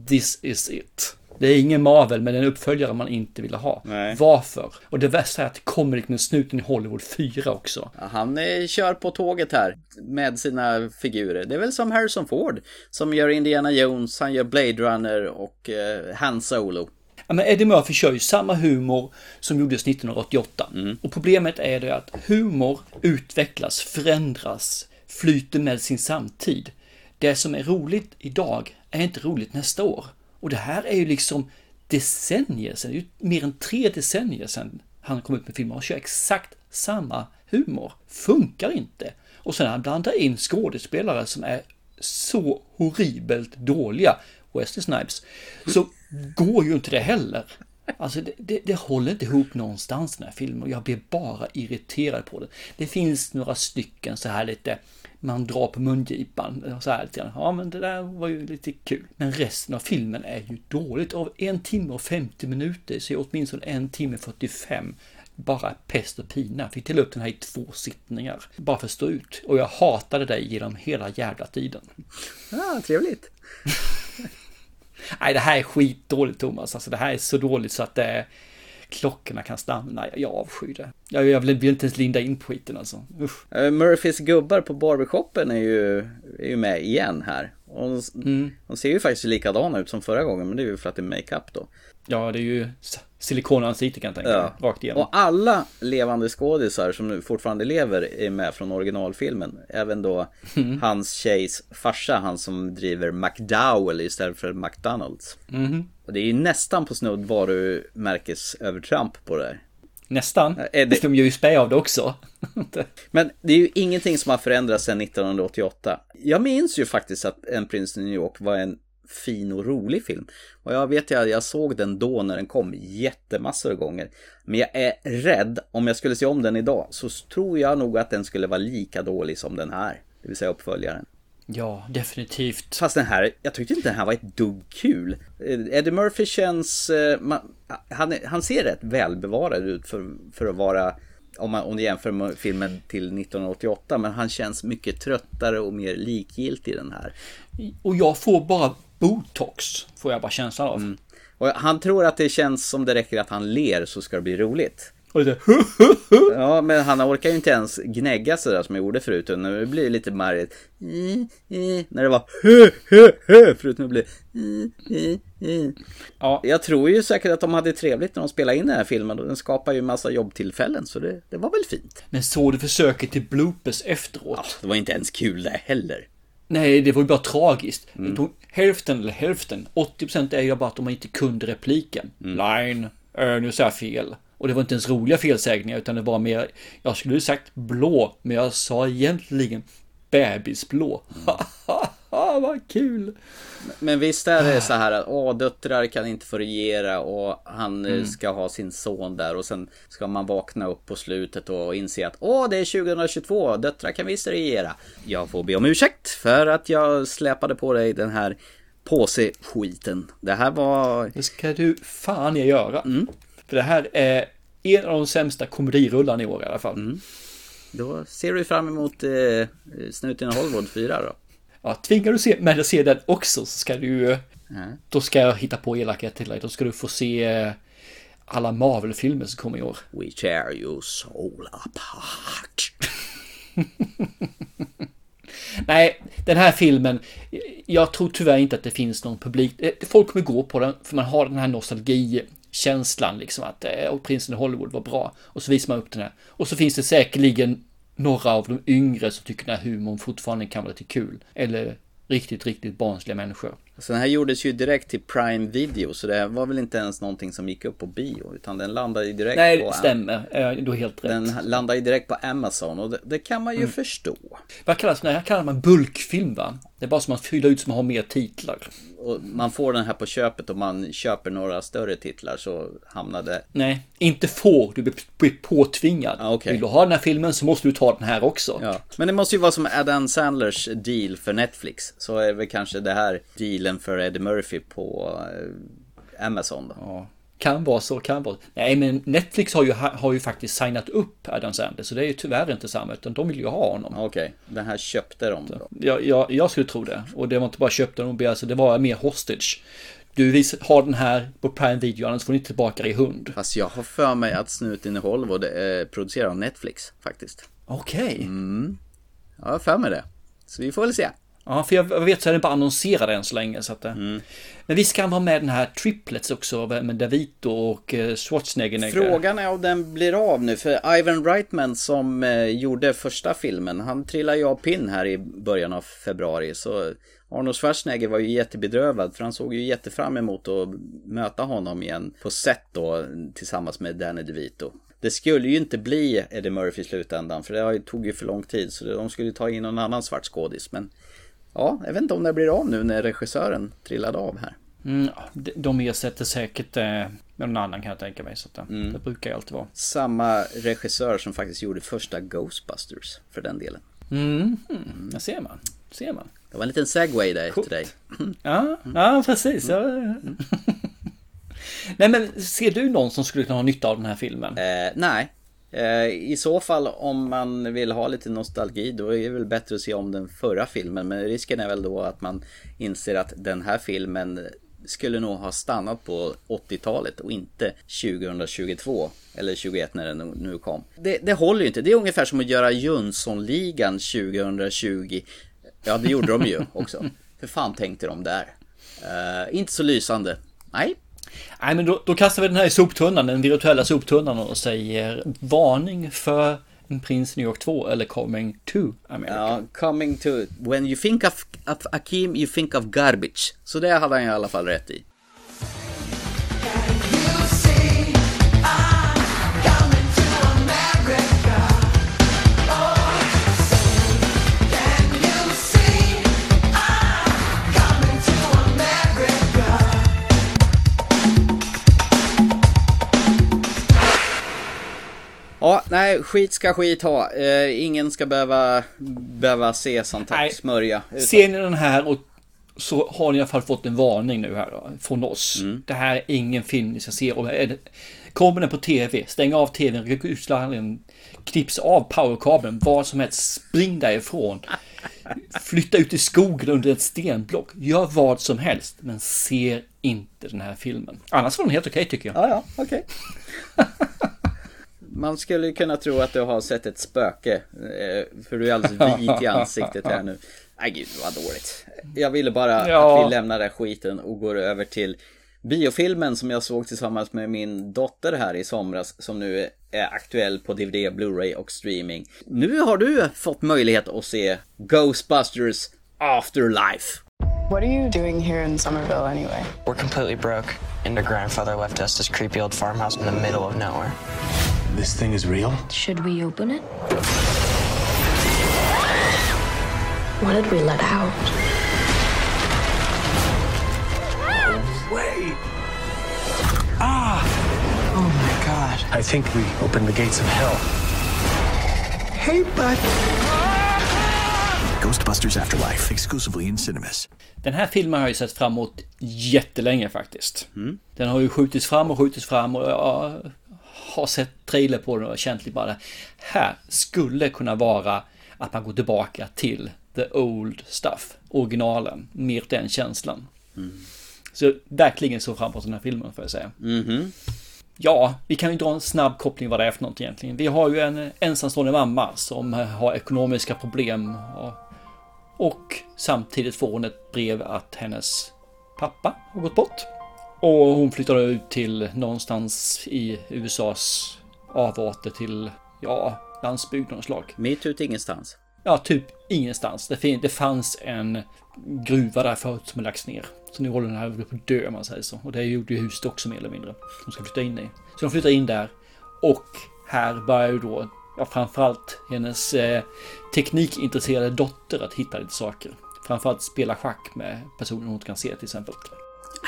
This is it. Det är ingen Marvel, men en uppföljare man inte vill ha. Nej. Varför? Och det värsta är att det kommer liksom en snuten i Hollywood 4 också. Ja, Han eh, kör på tåget här med sina figurer. Det är väl som Harrison Ford som gör Indiana Jones, han gör Blade Runner och eh, Han Solo. Ja, men Eddie Murphy kör ju samma humor som gjordes 1988. Och problemet är det att humor utvecklas, förändras, flyter med sin samtid. Det som är roligt idag är inte roligt nästa år. Och det här är ju liksom decennier sedan, det är ju mer än tre decennier sedan han kom ut med filmer och kör exakt samma humor. Funkar inte. Och sen han blandar in skådespelare som är så horribelt dåliga, Wesley Snipes, så går ju inte det heller. Alltså det, det, det håller inte ihop någonstans den här filmen och jag blir bara irriterad på den. Det finns några stycken så här lite, man drar på mungipan så här lite grann. Ja men det där var ju lite kul. Men resten av filmen är ju dåligt. Av en timme och 50 minuter så är åtminstone en timme 45 bara pest och pina. Fick till upp den här i två sittningar. Bara för att stå ut. Och jag hatade dig genom hela jävla tiden. Ja, trevligt. Nej, det här är skitdåligt Thomas. Alltså det här är så dåligt så att det är... Klockorna kan stanna. Jag avskyr det. Jag, jag vill, vill inte ens linda in på skiten alltså. Usch. Eh, Murphys gubbar på barbershoppen är ju, är ju med igen här. Och de, de ser ju faktiskt likadana ut som förra gången, men det är ju för att det är makeup då. Ja, det är ju silikonansikte kan jag tänka mig. Rakt igenom. Och alla levande skådisar som nu fortfarande lever är med från originalfilmen. Även då Mm. hans tjejs farsa, han som driver McDowell istället för McDonalds. Mhm. Och det är ju nästan på snudd varumärkesövertramp på det här. Nästan. Är det- De gör ju spä av det också. Men det är ju ingenting som har förändrats sedan 1988. Jag minns ju faktiskt att En prins i New York var en fin och rolig film. Och jag vet att jag såg den då när den kom jättemassor gånger. Men jag är rädd, om jag skulle se om den idag, så tror jag nog att den skulle vara lika dålig som den här. Det vill säga uppföljaren. Ja, definitivt. Fast den här, jag tyckte inte den här var ett dugg kul. Eh, Eddie Murphy känns, eh, man, han, han ser rätt välbevarad ut för, för att vara, om man, om jämför med filmen till 1988, men han känns mycket tröttare och mer likgiltig i den här. Och jag får bara botox, får jag bara känslan av. Mm. Och han tror att det känns som det räcker att han ler så ska det bli roligt. Och det, Ja, men han orkar ju inte ens gnägga sådär som jag gjorde förut. Och nu blir det lite marrigt. När det var hö, hö, hö, förut nu blir det. Ja. Jag tror ju säkert att de hade trevligt när de spelade in den här filmen och den skapar ju massa jobbtillfällen så det, det var väl fint. Men såg du försöket till bloopers efteråt? Det var inte ens kul det heller. Nej, det var ju bara tragiskt. Mm. Hälften eller hälften, 80% är ju bara att de inte kunde repliken. Mm. Line, äh, nu sa jag fel. Och det var inte ens roliga felsägningar utan det var mer, jag skulle ju sagt blå, men jag sa egentligen bebisblå. Haha, vad kul! Men visst är det så här att åh, döttrar kan inte få regera och han eh, Mm. ska ha sin son där och sen ska man vakna upp på slutet och inse att åh, det är 2022, döttrar kan visst regera. Jag får be om ursäkt för att jag släpade på dig den här påseskiten. Det här var... Det ska du fan jag göra. Mm. För det här är en av de sämsta komedirullarna i år i alla fall. Mm. Då ser du fram emot eh, Snuten Hollywood 4 då. Ja, tvingar du se, med att se den också så ska du Mm. Då ska jag hitta på elakhet till dig. Då ska du få se eh, alla Marvel-filmer som kommer i år. We tear your soul apart. Nej, den här filmen, jag tror tyvärr inte att det finns någon publik. eh, Folk kommer gå på den för man har den här nostalgikänslan liksom att eh, och Prinsen i Hollywood var bra. Och så visar man upp den här. Och så finns det säkerligen några av de yngre som tycker den här humorn fortfarande kan vara lite kul. Eller riktigt, riktigt barnsliga människor. Så den här gjordes ju direkt till Prime Video så det var väl inte ens någonting som gick upp på bio utan den landade ju direkt Nej, på det stämmer. Du har helt rätt. Den landade ju direkt på Amazon och det, det kan man ju Mm. förstå. Vad kallas det? här kallar man bulkfilm va? Det är bara som att fylla ut som man har mer titlar. Och man får den här på köpet och man köper några större titlar så hamnar det... Nej, inte får. Du blir- påtvingad. Ah, okej. Vill du ha den här filmen så måste du ta den här också. Ja. Men det måste ju vara som Adam Sandlers deal för Netflix. Så är väl kanske det här dealen för Eddie Murphy på eh, Amazon då. Ja, kan vara så, kan vara. Nej, men Netflix har ju, har ju faktiskt signat upp Adam Sandler, så det är ju tyvärr inte samma, utan de vill ju ha honom. Okej, den här köpte de då. Jag, jag, jag skulle tro det. Och det var inte bara köpte de, alltså det var mer hostage. Du har den här på Prime Video, annars får ni inte tillbaka dig i hund. Fast jag har för mig att Snuten i Hollywood är producerad av Netflix faktiskt. Okej. Mm. Jag har för mig det. Så vi får väl se. Ja, för jag vet så är den bara annonserad än så länge. Så att, eh. Mm. Men vi ska vara med den här triplets också med Davito och eh, Schwarzenegger. Frågan är om den blir av nu för Ivan Reitman som eh, gjorde första filmen han trillade ju av pinn här i början av februari så Arnold Schwarzenegger var ju jättebedrövad för han såg ju jättefram emot att möta honom igen på set då tillsammans med Danny DeVito. Det skulle ju inte bli Eddie Murphy i slutändan för det tog ju för lång tid så de skulle ta in någon annan svart skådis men Ja, jag vet inte om det blir av nu när regissören trillade av här. Mm, de- ersätter säkert eh, någon annan kan jag tänka mig. Så att, eh, Mm. Det brukar ju alltid vara. Samma regissör som faktiskt gjorde första Ghostbusters för den delen. Mm, mm. ser man. Ser man. Det var en liten segway där Coolt. till dig. Ja, ja precis. Ja. Nej men ser du någon som skulle kunna ha nytta av den här filmen? Eh, nej. Eh, I så fall om man vill ha lite nostalgi då är det väl bättre att se om den förra filmen. Men risken är väl då att man inser att den här filmen skulle nog ha stannat på 80-talet och inte 2022 eller 21 när den nu kom. Det, det håller ju inte. Det är ungefär som att göra Jönssonligan 2020. Ja, det gjorde de ju också. Hur fan tänkte de där? Uh, inte så lysande. Nej. Nej, men då, då kastar vi den här i soptunnan, den virtuella soptunnan och säger varning för en prins New York 2 eller coming to America. Ja, coming to... When you think of, of Akim, you think of garbage. Så det hade han i alla fall rätt i. Ja, nej, skit ska skit ha. Eh, ingen ska behöva, behöva se sånt här Nej. smörja. Utan- Ser ni den här och så har ni i alla fall fått en varning nu här då, från oss. Det här är ingen film ni ska se. Och det, kommer den på tv, stäng av tvn, ryck ut sladden, knipsa av powerkabeln, vad som helst, spring därifrån. Flytta ut i skogen under ett stenblock, gör vad som helst, men se inte den här filmen. Annars var den helt okej tycker jag. Ja, ja, okej. Man skulle kunna tro att du har sett ett spöke. eh, För du är alldeles vit i ansiktet här nu. Nej gud vad dåligt. Jag ville bara Ja. att vi lämnar den skiten och går över till biofilmen som jag såg tillsammans med min dotter här i somras. Som nu är aktuell på DVD, Blu-ray och streaming. Nu har du fått möjlighet att se Ghostbusters Afterlife. What are you doing here in Somerville anyway? We're completely broke, and our grandfather left us this creepy old farmhouse in the middle of nowhere. This thing is real? Should we open it? What did we let out? Wait! Ah! Oh my god. I think we opened the gates of hell. Hey, bud! Ghostbusters Afterlife, exclusively in cinemas. Den här filmen har jag ju sett fram emot jättelänge faktiskt. Den har ju skjutits fram och skjutits fram och jag har sett trailer på den och känt bara här skulle kunna vara att man går tillbaka till the old stuff, originalen, mer den känslan. Så verkligen så fram emot den här filmen får jag säga. Mhm. Ja, vi kan ju dra en snabb koppling vad det är för något egentligen. Vi har ju en ensamstående mamma som har ekonomiska problem och, och samtidigt får hon ett brev att hennes pappa har gått bort. Och hon flyttar ut till någonstans i USAs avarter till, ja, landsbygd av slag. Mitt ute ingenstans. Ja, typ ingenstans. Det, fin- det fanns en gruva där förut som lagts ner. Så nu håller den här på att dö om man säger så. Och det gjorde ju huset också mer eller mindre. De ska flytta in i. Så de flyttar in där. Och här börjar ju då, ja framförallt hennes eh, teknikintresserade dotter att hitta lite saker. Framförallt spela schack med personer hon inte kan se till exempel.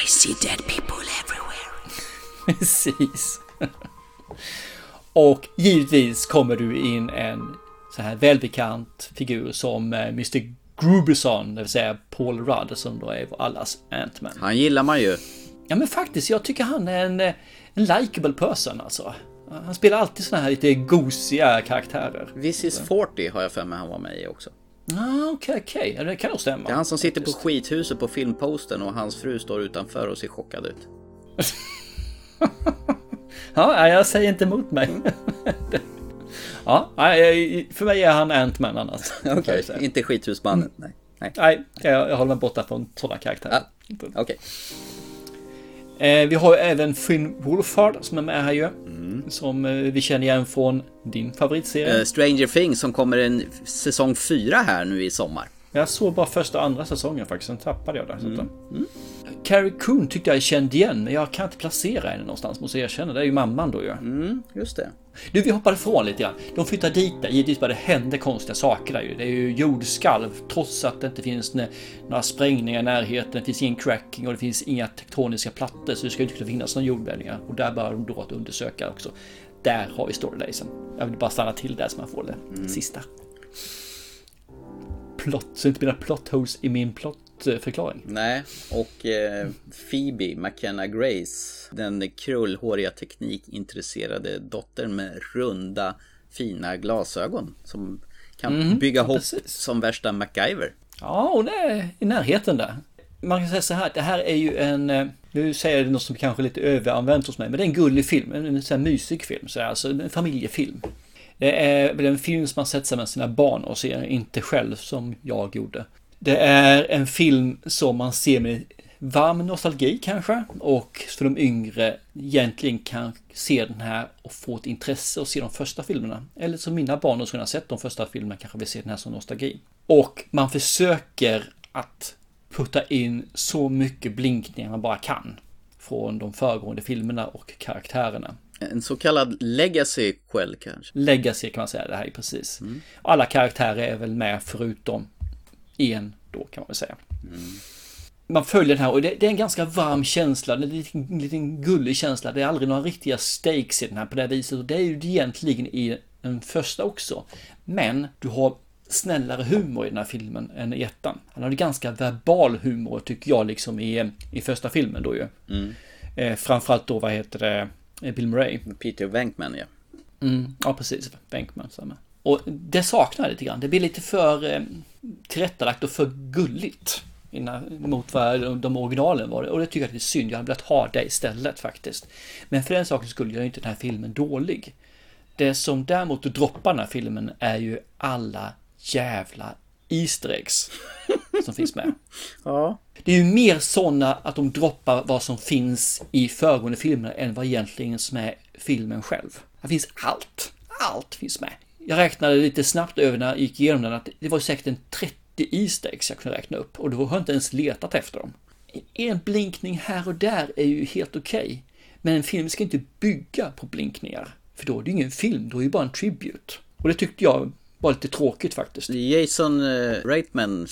I see dead people everywhere. Precis. Och givetvis kommer du in en så här välbekant figur som eh, Mr. Gruberson, det vill säga Paul Rudd som då är allas Ant-Man. Han gillar man ju. Ja men faktiskt, jag tycker han är en, eh, en likable person alltså. Han spelar alltid såna här lite gosiga karaktärer. This is 40 har jag för mig han var med i också. Ah, okej, okej. Ja, det kan nog stämma. Det är han som sitter på skithuset på filmposten och hans fru står utanför och ser chockad ut. Ja, jag säger inte emot mig. ja, nej, för mig är han Ant-Man annars. Okej, inte skithusmannen. Nej. Nej. Nej, jag, jag håller mig borta från sådana karaktärer. Okej. Eh, vi har ju även Finn Wolfhard som är med här ju. Som eh, vi känner igen från din favoritserie. Eh, Stranger Things som kommer en säsong 4 här nu i sommar. Jag såg bara första och andra säsongen faktiskt, sen tappade jag det. Så att, Carrie Coon tyckte jag kände igen, men jag kan inte placera henne någonstans måste jag erkänna. Det är ju mamman då ju. Mm, just det. Du, vi hoppade ifrån lite grann. De flyttar dit där, givetvis bara det hände konstiga saker där ju. Det är ju jordskalv, trots att det inte finns några sprängningar i närheten, det finns ingen cracking och det finns inga tektoniska plattor, så det ska ju inte kunna finnas några jordbävningar. Och där börjar de då att undersöka också. Där har vi storylacen. Jag vill bara stanna till där så man får det sista. Plot, så inte mina plot holes i min plottförklaring. Nej, och eh, Phoebe McKenna Grace, den krullhåriga teknikintresserade dottern med runda fina glasögon som kan Mhm, bygga hopp precis. som värsta MacGyver. Ja, hon är i närheten där. Man kan säga så här, det här är ju en, eh, nu säger jag det något som kanske är lite överanvänt hos mig, men det är en gullig film, en, sån här mysig film, så här, alltså en familjefilm. Det är en film som man sätter sig med sina barn och ser, inte själv som jag gjorde. Det är en film som man ser med varm nostalgi kanske och för de yngre egentligen kan se den här och få ett intresse och se de första filmerna. Eller som mina barn som har sett de första filmerna kanske vill se den här som nostalgi. Och man försöker att putta in så mycket blinkningar man bara kan från de föregående filmerna och karaktärerna. En så kallad legacy quell kanske? Legacy kan man säga, det här är precis. Mm. Alla karaktärer är väl med förutom en då kan man väl säga. Mm. Man följer den här och det, det, är en ganska varm känsla, en liten, liten gullig känsla. Det är aldrig några riktiga stakes i den här på det viset och det är ju egentligen i den första också. Men du har snällare humor i den här filmen än i ettan. Han hade ganska verbal humor tycker jag liksom i, i första filmen då ju. Mm. Eh, framförallt då vad heter det, Bill Murray. Peter Venkman ja. Mm, ja precis, Venkman samma. Och det saknar jag lite grann. Det blir lite för eh, tillrättalagt och för gulligt. Innan, mot vad de originalen var. Och det tycker jag är synd. Jag hade velat ha det istället faktiskt. Men för den saken skulle jag inte den här filmen dålig. Det som däremot droppar den här filmen är ju alla jävla Easter eggs som finns med. Ja. Det är ju mer sådana att de droppar vad som finns i föregående filmer än vad egentligen som är filmen själv. Det finns allt. Allt finns med. Jag räknade lite snabbt över när jag gick igenom den att det var säkert en 30 Easter eggs jag kunde räkna upp och då har jag inte ens letat efter dem. En blinkning här och där är ju helt okej. Okay. Men en film ska inte bygga på blinkningar. För då är det ju ingen film, då är det ju bara en tribute. Och det tyckte jag var lite tråkigt faktiskt. Jason eh, Reitman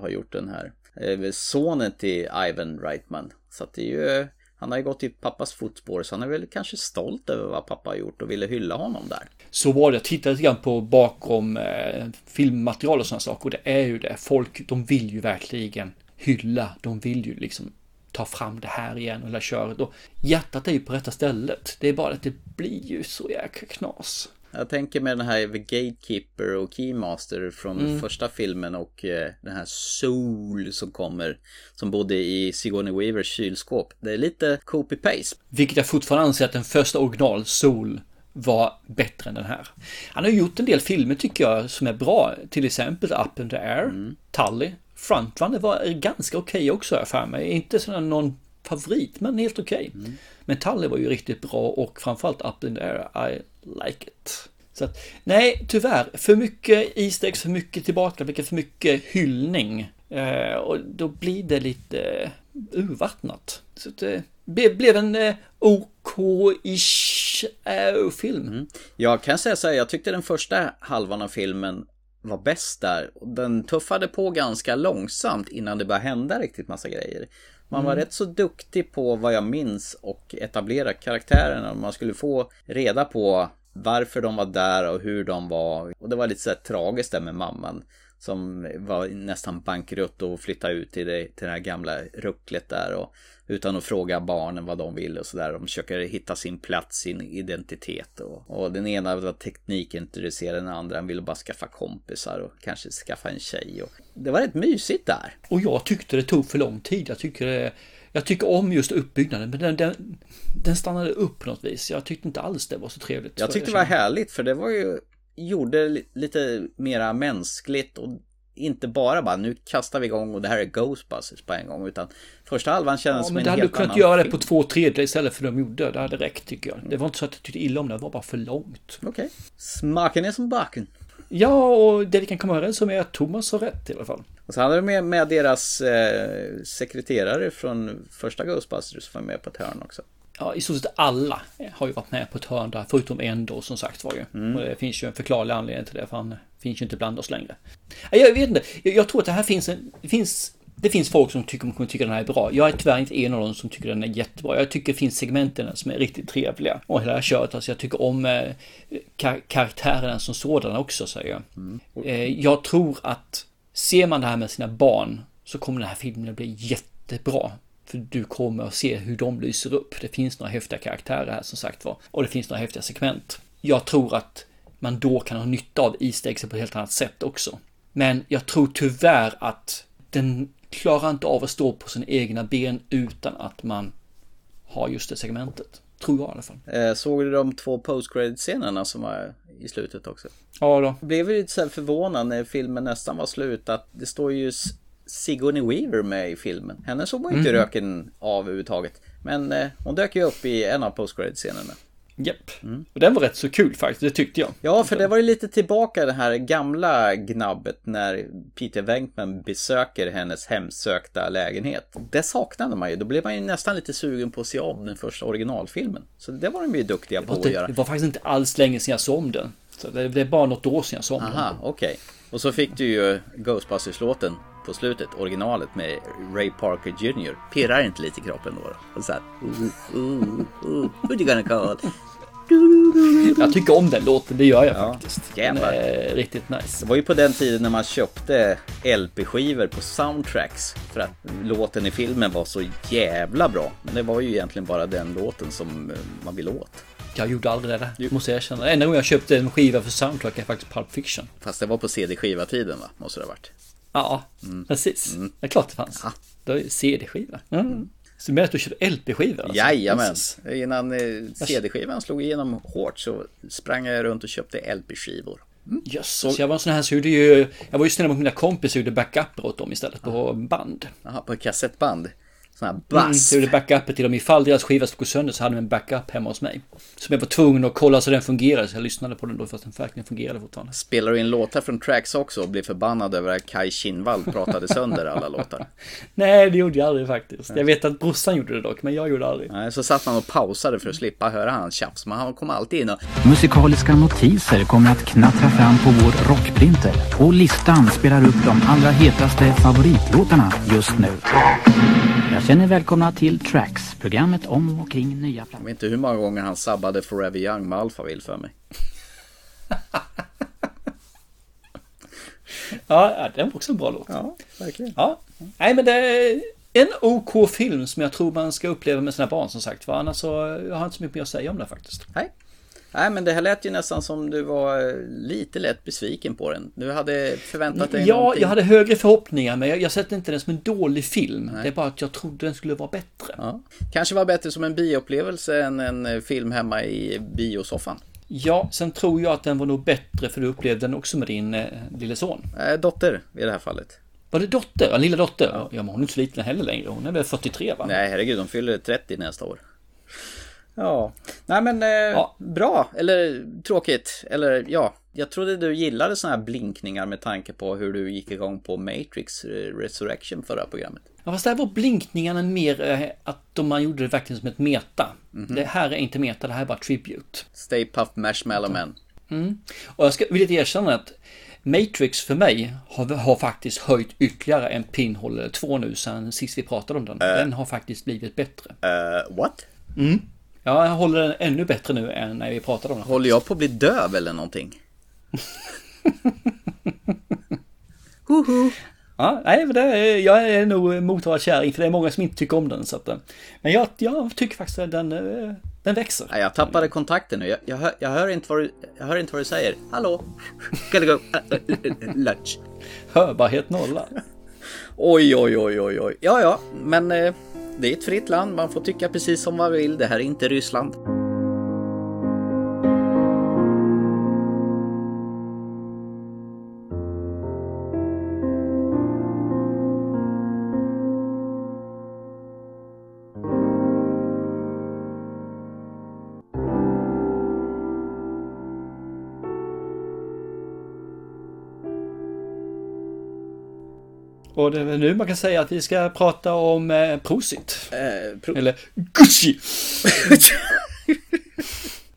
har gjort den här. Eh, sonen till Ivan Reitman. Så att det är ju, eh, han har ju gått i pappas fotspår så han är väl kanske stolt över vad pappa har gjort och ville hylla honom där. Så var det, jag tittade lite grann på bakom eh, filmmaterial och sådana saker och det är ju det. Folk, de vill ju verkligen hylla, de vill ju liksom ta fram det här igen och hela köret. Och hjärtat är ju på rätta stället. Det är bara att det blir ju så jäkla knas. Jag tänker med den här The Gatekeeper och Keymaster från mm. första filmen och eh, den här Soul som kommer som bodde i Sigourney Weavers kylskåp. Det är lite copy-paste. Vilket jag fortfarande anser att den första original Soul var bättre än den här. Han har gjort en del filmer tycker jag som är bra. Till exempel Up in the Air, mm. Tully. Frontrunner var ganska okej okay också för mig. Inte sån någon favorit, men helt okej. Okay. Mm. Metaller var ju riktigt bra och framförallt Up in the Air, I like it. Så att, nej, tyvärr, för mycket Easter eggs, för mycket tillbakablickar, för mycket hyllning. Eh, och då blir det lite urvattnat. Så att eh, det blev en eh, OK-ish eh, film. Mm. Jag kan säga så här, jag tyckte den första halvan av filmen var bäst där. Den tuffade på ganska långsamt innan det började hända riktigt massa grejer. Man var mm. rätt så duktig på vad jag minns och etablera karaktärerna. Man skulle få reda på varför de var där och hur de var. Och det var lite så här tragiskt där med mamman. Som var nästan bankrutt och flyttade ut till det, till det här gamla rucklet där. Och utan att fråga barnen vad de vill och sådär. De försöker hitta sin plats, sin identitet. Och, och den ena var teknikintresserad, den andra ville bara skaffa kompisar och kanske skaffa en tjej. Och det var rätt mysigt där. Och jag tyckte det tog för lång tid. Jag tycker det jag tycker om just uppbyggnaden, men den, den, den stannade upp på något vis. Jag tyckte inte alls det var så trevligt. Jag tyckte det var härligt, för det var ju gjorde lite mera mänskligt och inte bara bara nu kastar vi igång och det här är Ghostbusters på en gång utan första halvan kändes ja, som en helt annan men det hade du kunnat göra det på två tredjedelar istället för de gjorde. Det hade räckt tycker jag. Det var inte så att jag tyckte illa om det, det var bara för långt. Okej. Okay. Smaken är som baken. Ja, och det vi kan komma överens om är att Thomas har rätt i alla fall. Och så hade de med, med deras eh, sekreterare från första Ghostbusters som var med på ett hörn också. Ja, i stort sett alla har ju varit med på ett hörn där, förutom en då som sagt var ju. Mm. Och det finns ju en förklarlig anledning till det, för han finns ju inte bland oss längre. Jag vet inte, jag tror att det här finns en, det finns det finns folk som tycker, kommer tycka den här är bra. Jag är tyvärr inte en av dem som tycker den är jättebra. Jag tycker det finns segmenten som är riktigt trevliga. Och hela köret, alltså jag tycker om eh, kar karaktärerna som sådana också, säger jag. Mm. Eh, jag tror att ser man det här med sina barn så kommer den här filmen att bli jättebra. För du kommer att se hur de lyser upp. Det finns några häftiga karaktärer här som sagt var. Och det finns några häftiga segment. Jag tror att man då kan ha nytta av Easter på ett helt annat sätt också. Men jag tror tyvärr att den klarar inte av att stå på sina egna ben utan att man har just det segmentet. Tror jag i alla fall. Eh, såg du de två post scenerna som var i slutet också? Ja då. Blev lite så förvånad när filmen nästan var slut att det står ju Sigourney Weaver med i filmen. Henne såg man inte Mhm. röken av överhuvudtaget. Men eh, hon dök ju upp i en av post-credit-scenerna. Japp. Och den var rätt så kul faktiskt, det tyckte jag. Ja, för det var ju lite tillbaka det här gamla gnabbet när Peter Venkman besöker hennes hemsökta lägenhet. Det saknade man ju. Då blev man ju nästan lite sugen på att se om den första originalfilmen. Så det var de ju duktiga på att göra. det var faktiskt inte alls länge sedan jag såg om den. Så det, det är bara något år sedan jag såg om den. Aha, okej. Och så fick du ju Ghostbusters-låten på slutet, originalet med Ray Parker Jr. Pirrar inte lite i kroppen då? Och så här, ooh, ooh, ooh, you gonna call? Jag tycker om den låten, det gör jag faktiskt. Den är riktigt nice. Det var ju på den tiden när man köpte LP-skivor på soundtracks för att låten i filmen var så jävla bra. Men det var ju egentligen bara den låten som eh, man ville åt. Jag gjorde aldrig det där, måste jag erkänna. Enda gången jag köpte en skiva för soundtrack är faktiskt Pulp Fiction. Fast det var på CD-skiva-tiden va? Måste det ha varit. Ja, precis. Det är klart det fanns. Det var ju CD-skiva. Mm. Så med att du körde LP-skivor? Alltså. Jajamän. Innan eh, CD-skivan slog igenom hårt så sprang jag runt och köpte LP-skivor. Jösses, jag var en sån här så gjorde ju... Jag var ju snäll mot mina kompisar och gjorde backuper åt dem istället på band. Jaha, på kassettband. Sån här Mm, bass. så jag gjorde backuper till dem. Ifall deras skiva skulle gå sönder så hade de en backup hemma hos mig. Som jag var tvungen att kolla så den fungerade. Så jag lyssnade på den då fast den verkligen fungerade fortfarande. Spelar du in låtar från tracks också och blir förbannad över att Kai Kinnvall pratade sönder alla låtar? Nej, det gjorde jag aldrig faktiskt. Jag vet att brorsan gjorde det dock, men jag gjorde aldrig. Nej, så satt man och pausade för att slippa höra hans tjafs. Men han kom alltid in och... Musikaliska notiser kommer att knattra fram på vår rockprinter och listan spelar upp de allra hetaste favoritlåtarna just nu. Jag känner välkomna till Tracks, programmet om och kring nya Jag vet inte hur många gånger han sabbade Forever Young med Alphaville för mig. Ja, den var också en bra låt. Ja, verkligen. Ja, nej men det är en OK film som jag tror man ska uppleva med sina barn som sagt. För annars så jag har inte så mycket mer att säga om det faktiskt. Nej. Nej, men det här lät ju nästan som du var eh, lite lätt besviken på den. Du hade förväntat dig Ja, någonting. jag hade högre förhoppningar men jag, jag sätter inte den som en dålig film. Det är bara att jag trodde den skulle vara bättre. Ja. Kanske var bättre som en bioupplevelse än en eh, film hemma i biosoffan. Ja, sen tror jag att den var nog bättre för du upplevde den också med din eh, lille son. Eh, dotter i det här fallet. Var det dotter? Ja, lilla dotter? Ja, men hon är inte så liten heller längre. Hon är väl 43 va? Nej, herregud, de fyller 30 nästa år. Ja, nej men eh, bra, eller tråkigt, eller ja. Jag trodde du gillade såna här blinkningar med tanke på hur du gick igång på Matrix eh, Resurrection förra programmet. Ja, fast där var blinkningarna mer eh, att de, man gjorde det verkligen som ett meta. Mhm. Det här är inte meta, det här är bara tribute. Stay Puft Marshmallow Man. Mm. Och jag ska vilja erkänna att Matrix för mig har, har faktiskt höjt ytterligare en Pinhole eller två nu sen sist vi pratade om den. Den har faktiskt blivit bättre. Uh, what? Mm. Ja, jag håller den ännu bättre nu än när vi pratade om den. Håller jag på att bli döv eller någonting? Ja, nej, men det jag är nog mottagarad kärring för det är många som inte tycker om den. Så att, eh, men jag, jag tycker faktiskt att den, eh, den växer. Nej, jag tappade kontakten nu. Jag, jag, hör, jag, hör inte vad du, jag hör inte vad du säger. Hallå? Gotta go. Lunch. Hörbarhet nolla. Oj, oj, oj, oj, oj. Ja, ja, men eh, det är ett fritt land. Man får tycka precis som man vill. Det här är inte Ryssland. Och det är nu man kan säga att vi ska prata om eh, Prosit. Eh, pro- Eller Gucci.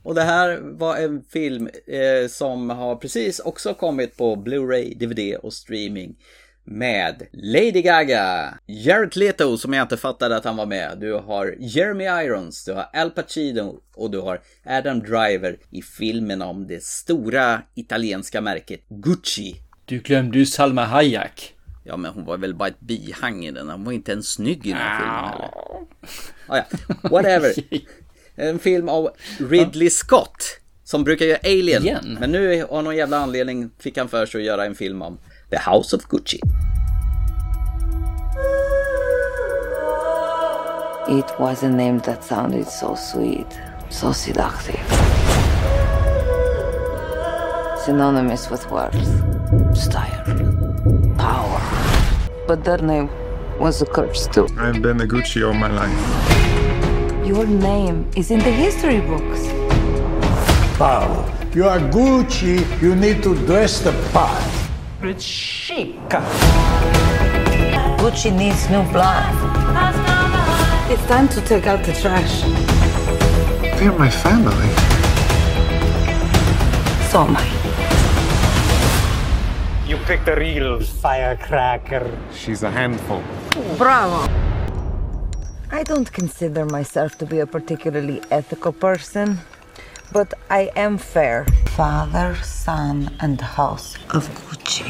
Och det här var en film eh, som har precis också kommit på Blu-ray, DVD och streaming. Med Lady Gaga, Jared Leto som jag inte fattade att han var med. Du har Jeremy Irons, du har Al Pacino och du har Adam Driver i filmen om det stora italienska märket Gucci. Du glömde ju Salma Hayek. Ja, men hon var väl bara ett bihang i den. Hon var inte ens snygg i den här filmen heller. Ah, ja, whatever. En film av Ridley Scott. Som brukar göra Alien. Igen? Men nu av någon jävla anledning fick han för sig att göra en film om The House of Gucci. It was a name that sounded so sweet, so seductive. Synonymous with worth, style, power. But that name was a curse too. I've been a Gucci all my life. Your name is in the history books. Paolo, you are Gucci, you need to dress the part. It's chic. Gucci needs new blood. It's time to take out the trash. They're my family. So am I. Picked a real firecracker. She's a handful. Bravo. I don't consider myself to be a particularly ethical person, but I am fair. Father, son, and house of Gucci.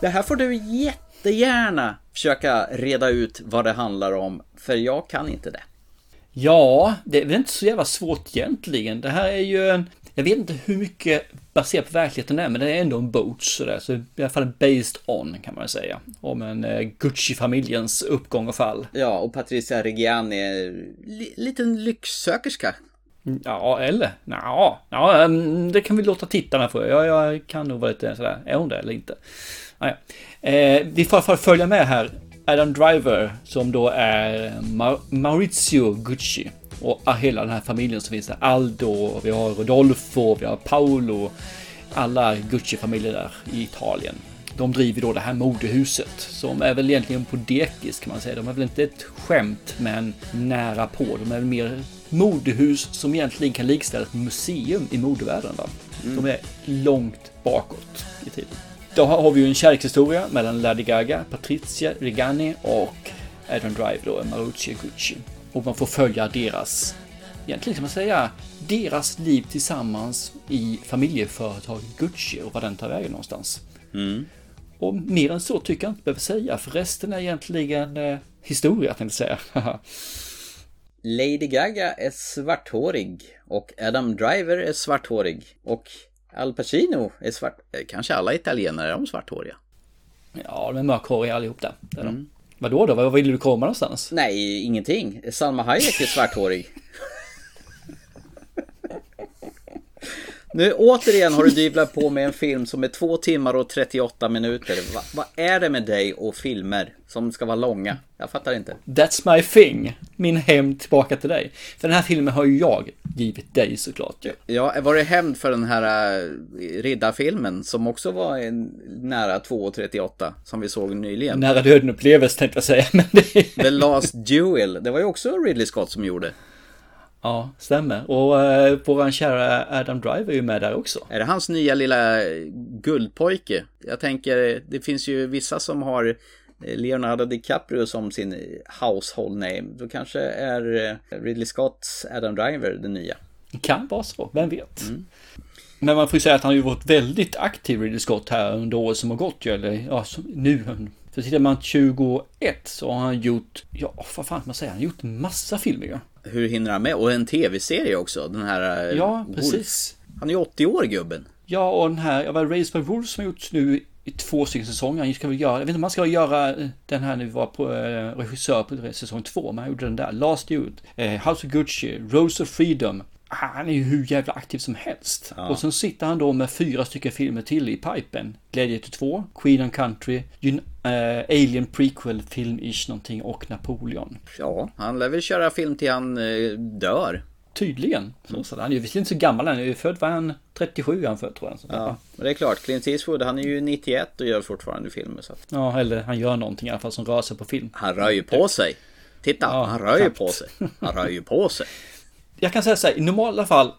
Det här får du jättegärna försöka reda ut vad det handlar om, för jag kan inte det. Ja, det är väl inte så jävla svårt egentligen. Det här är ju en... Jag vet inte hur mycket baserat på verkligheten det är, men det är ändå en boat sådär. Så i alla fall based on kan man säga. Om en eh, Gucci-familjens uppgång och fall. Ja, och Patricia Reggiani är li- liten lycksökerska. Ja, eller? Ja, ja, mm, det kan vi låta tittarna få. Jag, jag kan nog vara lite sådär, är hon det eller inte? Ja, ja. Eh, vi får i alla fall följa med här. Adam Driver som då är Ma- Maurizio Gucci. Och ah, hela den här familjen som finns där. Aldo, vi har Rodolfo, vi har Paolo. Alla Gucci-familjer där i Italien. De driver då det här modehuset som är väl egentligen på dekis kan man säga. De är väl inte ett skämt men nära på. De är väl mer modehus som egentligen kan likställas med museum i modevärlden. Va? De är långt bakåt i tiden. Då har vi ju en kärlekshistoria mellan Lady Gaga, Patricia Regani och Adam Drive då, Marucci Gucci. Och man får följa deras, egentligen kan man säga, deras liv tillsammans i familjeföretaget Gucci och vad den tar vägen någonstans. Mm. Och mer än så tycker jag inte behöver säga, för resten är egentligen eh, historia tänkte jag säga. Lady Gaga är svarthårig och Adam Driver är svarthårig och Al Pacino är svart. eh, Kanske alla italienare är de svarthåriga. ja, de är mörkhåriga allihop där. Det är de. Vadå då? Var vill du komma någonstans? Nej, ingenting. Salma Hayek är svarthårig. Nu återigen har du dyvlat på med en film som är två timmar och 38 minuter. Va, vad är det med dig och filmer som ska vara långa? Jag fattar inte. That's my thing. Min hem tillbaka till dig. För den här filmen har ju jag givit dig såklart. ju. Ja, var det hämnd för den här äh, riddarfilmen som också var en, nära 2.38 som vi såg nyligen? Nära döden upplevelse tänkte jag säga. Men det... The Last Duel, det var ju också Ridley Scott som gjorde. Ja, stämmer. Och eh, våran kära Adam Driver är ju med där också. Är det hans nya lilla guldpojke? Jag tänker, det finns ju vissa som har Leonardo DiCaprio som sin household name. Då kanske är eh, Ridley Scotts Adam Driver den nya. Det kan vara så, vem vet? Men man får ju säga att han har ju varit väldigt aktiv Ridley Scott här under året som har gått ju, eller ja, nu. För tittar man 21 så har han gjort, ja vad fan man säger, han har gjort massa filmer ju. Hur hinner han med? Och en tv-serie också, den här... eh, Ja, Wolf. precis. Han är 80 år gubben. Ja, och den här, jag var Raised by Wolves som har gjorts nu i två stycken säsonger. Han ska väl göra, jag vet inte om han ska göra eh, den här nu var på eh, regissör på säsong två, men han gjorde den där. Last Dude, eh, House of Gucci, Rose of Freedom. Han är ju hur jävla aktiv som helst. Ja. Och sen sitter han då med fyra stycken filmer till i pipen. Gladiator 2, Queen and Country, Un- eh, Alien Prequel, Film-ish någonting och Napoleon. Ja, han lär väl köra film till han eh, dör. Tydligen. Så, så han är ju visserligen inte så gammal, han är ju född, var han 37 är han född tror jag. Så, Ja, men det är klart, Clint Eastwood, han är ju 91 och gör fortfarande filmer så ja, eller han gör någonting i alla fall som rör sig på film. han rör ju på sig. Titta, Ja, han rör ju knappt. på sig. Han rör ju på sig. Jag kan säga så här, i normala fall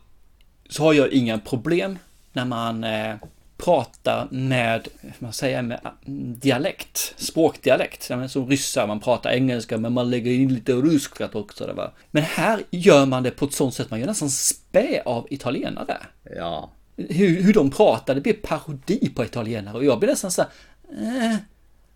så har jag inga problem när man eh, pratar med, man säger, med mm, dialekt, språkdialekt. Som ryssar, man pratar engelska men man lägger in lite ryskt också. Det va? Men här gör man det på ett sånt sätt, man gör nästan spä av italienare. Ja. Hur, hur de pratar, det blir parodi på italienare och jag blir nästan så här, eh,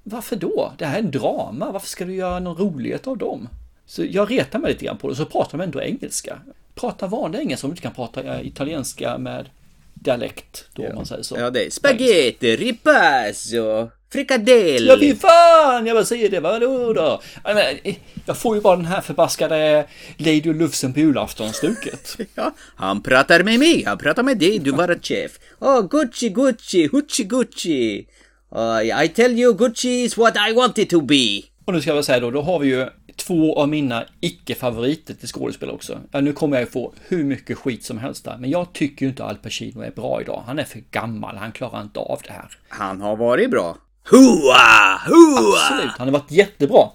varför då? Det här är en drama, varför ska du göra någon rolighet av dem? Så jag retar mig lite grann på det, så pratar de ändå engelska. Prata vanlig engelska om du inte kan prata eh, italienska med dialekt då, om man säger så. Ja, det är spaghetti, ripasso, Frikadell! Ja, fy fan! Jag bara säger det, vadå då? Jag, menar, jag får ju bara den här förbaskade Lady och Lufsen på julafton-stuket. ja, han pratar med mig, han pratar med dig, du var chef. Oh, Gucci, Gucci, Gucci, Gucci. Uh, I tell you, Gucci is what I want it to be. Och nu ska jag säga då, då har vi ju två av mina icke-favoriter till skådespelare också. Ja, nu kommer jag ju få hur mycket skit som helst där, men jag tycker ju inte Al Pacino är bra idag. Han är för gammal, han klarar inte av det här. Han har varit bra. Hua! Hua! Absolut, han har varit jättebra.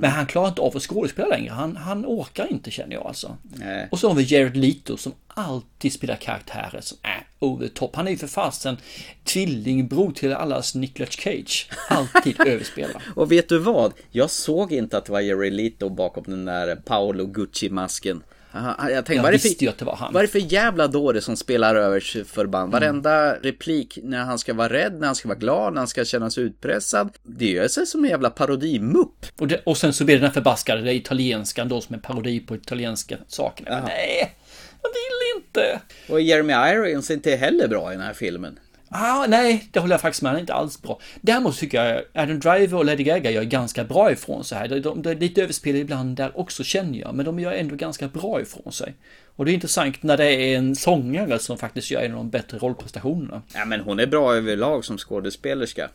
Men han klarar inte av att skådespela längre. Han, han orkar inte känner jag alltså. Nej. Och så har vi Jared Leto som alltid spelar karaktärer som är over top. Han är ju för fasen tvillingbror till allas Nicolas Cage. Alltid överspelar. Och vet du vad? Jag såg inte att det var Jared Leto bakom den där Paolo Gucci-masken. Aha, jag tänkte, jag vad, är visste ju att det var han. vad är det för jävla dåre som spelar över förband? Varenda replik när han ska vara rädd, när han ska vara glad, när han ska känna sig utpressad. Det gör sig som en jävla parodimupp. Och, det, och sen så blir det den här förbaskade, det italienskan då som är parodi på italienska saker. Nej, jag vill inte. Och Jeremy Irons är inte heller bra i den här filmen. Ah, nej, det håller jag faktiskt med. Han är inte alls bra. Däremot tycker jag Adam Driver och Lady Gaga gör ganska bra ifrån sig här. De, de, de är lite överspel ibland där också känner jag, men de gör ändå ganska bra ifrån sig. Och det är intressant när det är en sångare som faktiskt gör en av de bättre rollprestationerna. Ja men hon är bra överlag som skådespelerska.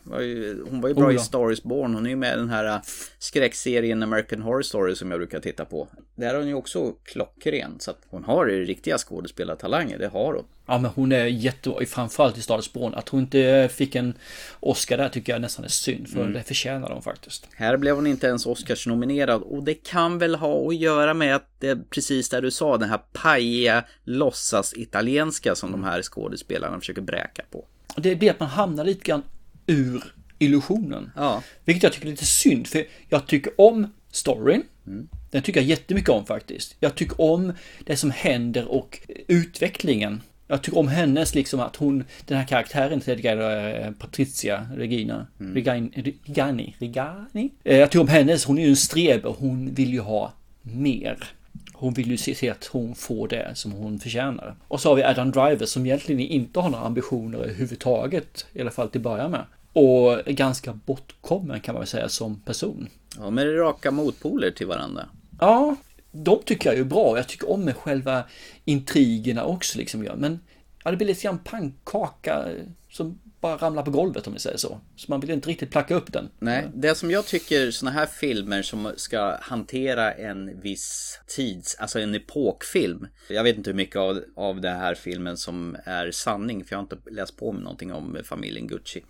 Hon var ju bra Oh, i ja. Star is Born. Hon är ju med i den här äh, skräckserien American Horror Story som jag brukar titta på. Där är hon ju också klockren. Så att hon har ju riktiga skådespelartalanger, det har hon. Ja, men hon är jättebra, framförallt i is Born. Att hon inte fick en Oscar där tycker jag nästan är synd, för Mm. det förtjänar de faktiskt. Här blev hon inte ens Oscars-nominerad och det kan väl ha att göra med att det är precis där du sa, den här pajiga låtsas-italienska som de här skådespelarna försöker bräka på. Det blir att man hamnar lite grann ur illusionen. Ja. Vilket jag tycker är lite synd, för jag tycker om storyn. Mm. Den tycker jag jättemycket om faktiskt. Jag tycker om det som händer och utvecklingen. Jag tycker om hennes, liksom att hon, den här karaktären till äh, Patricia Regina, Mm. Regani, Regani, Regani? Eh, Jag tycker om hennes, hon är ju en streber, hon vill ju ha mer. Hon vill ju se, se att hon får det som hon förtjänar. Och så har vi Adam Driver som egentligen inte har några ambitioner överhuvudtaget, i alla fall till att börja med. Och är ganska bortkommen kan man väl säga som person. Ja, men det är raka motpoler till varandra. Ja, de tycker jag är bra. Jag tycker om själva intrigerna också liksom. Ja. Men ja, det blir lite grann pannkaka eh, som bara ramlar på golvet om vi säger så. Så man vill inte riktigt placka upp den. Nej, det som jag tycker såna här filmer som ska hantera en viss tids, alltså en epokfilm. Jag vet inte hur mycket av, av den här filmen som är sanning, för jag har inte läst på mig någonting om familjen Gucci.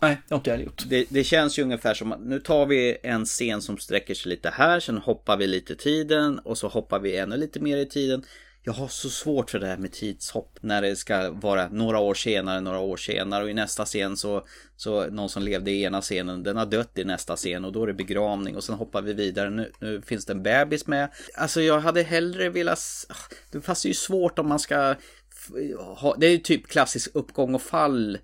Nej, det har inte jag gjort. Det, det känns ju ungefär som att nu tar vi en scen som sträcker sig lite här, sen hoppar vi lite i tiden och så hoppar vi ännu lite mer i tiden. Jag har så svårt för det här med tidshopp när det ska vara några år senare, några år senare och i nästa scen så, så någon som levde i ena scenen, den har dött i nästa scen och då är det begravning och sen hoppar vi vidare. Nu, nu finns det en bebis med. Alltså jag hade hellre velat, ah, fast det är ju svårt om man ska ha, det är ju typ klassisk uppgång och fall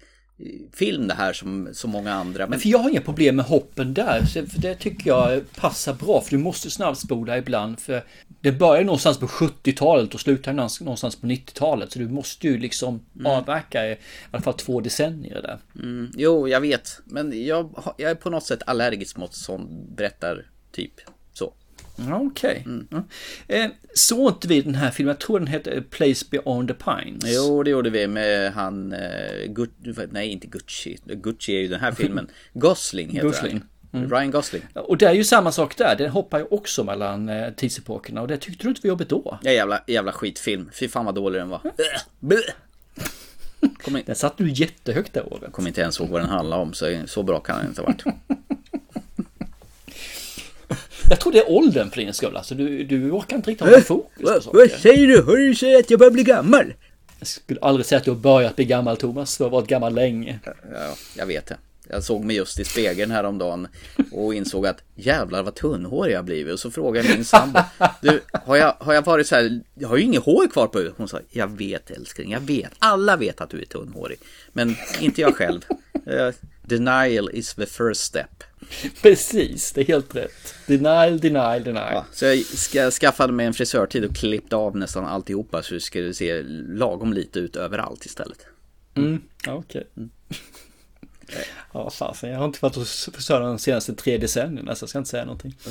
film det här som så många andra. Men för jag har inga problem med hoppen där, så- för det tycker jag passar bra, för du måste snabbspola ibland, för det börjar någonstans på 70-talet och slutar någonstans- på 90-talet, så du måste ju liksom avverka i alla fall två decennier där. Mm, jo, jag vet. Men jag, jag är på något sätt allergisk mot sån berättartyp. Okej. Ja. Eh, såg inte vi den här filmen? Jag tror den heter Place Beyond the Pines. Jo, det gjorde vi med han... Eh, Gucci, nej, inte Gucci. Gucci är ju den här filmen. Gosling heter Gosling. han. Mm. Ryan Gosling. Och det är ju samma sak där, den hoppar ju också mellan eh, tidsepokerna och det tyckte du inte var jobbigt då? Ja, jävla, jävla skitfilm. Fy fan vad dålig den var. Kom Den satt du jättehögt det året. Kommer inte ens ihåg vad den handlar om, så, så bra kan den inte ha varit. Jag tror det är åldern för din skull, alltså du, du orkar inte riktigt ha fokus på saker. Vad säger du? Har du sagt att jag börjar bli gammal? Jag skulle aldrig säga att du har börjat bli gammal Thomas, du har varit gammal länge. Ja, jag vet det. Jag såg mig just i spegeln häromdagen och insåg att jävlar vad tunnhårig jag blivit. Och så frågade min sambo, du, har jag, har jag varit så här, jag har ju inget hår kvar på huvudet. Hon sa, jag vet älskling, jag vet. Alla vet att du är tunnhårig. Men inte jag själv. Eh, denial is the first step. Precis, det är helt rätt. Denial, denial, denial. Ja, så jag ska, skaffade mig en frisörtid och klippte av nästan alltihopa så det skulle se lagom lite ut överallt istället. Mm, ja, okej. Ja, fasen. Jag har inte varit hos frisören de senaste tre decennierna så jag ska inte säga någonting.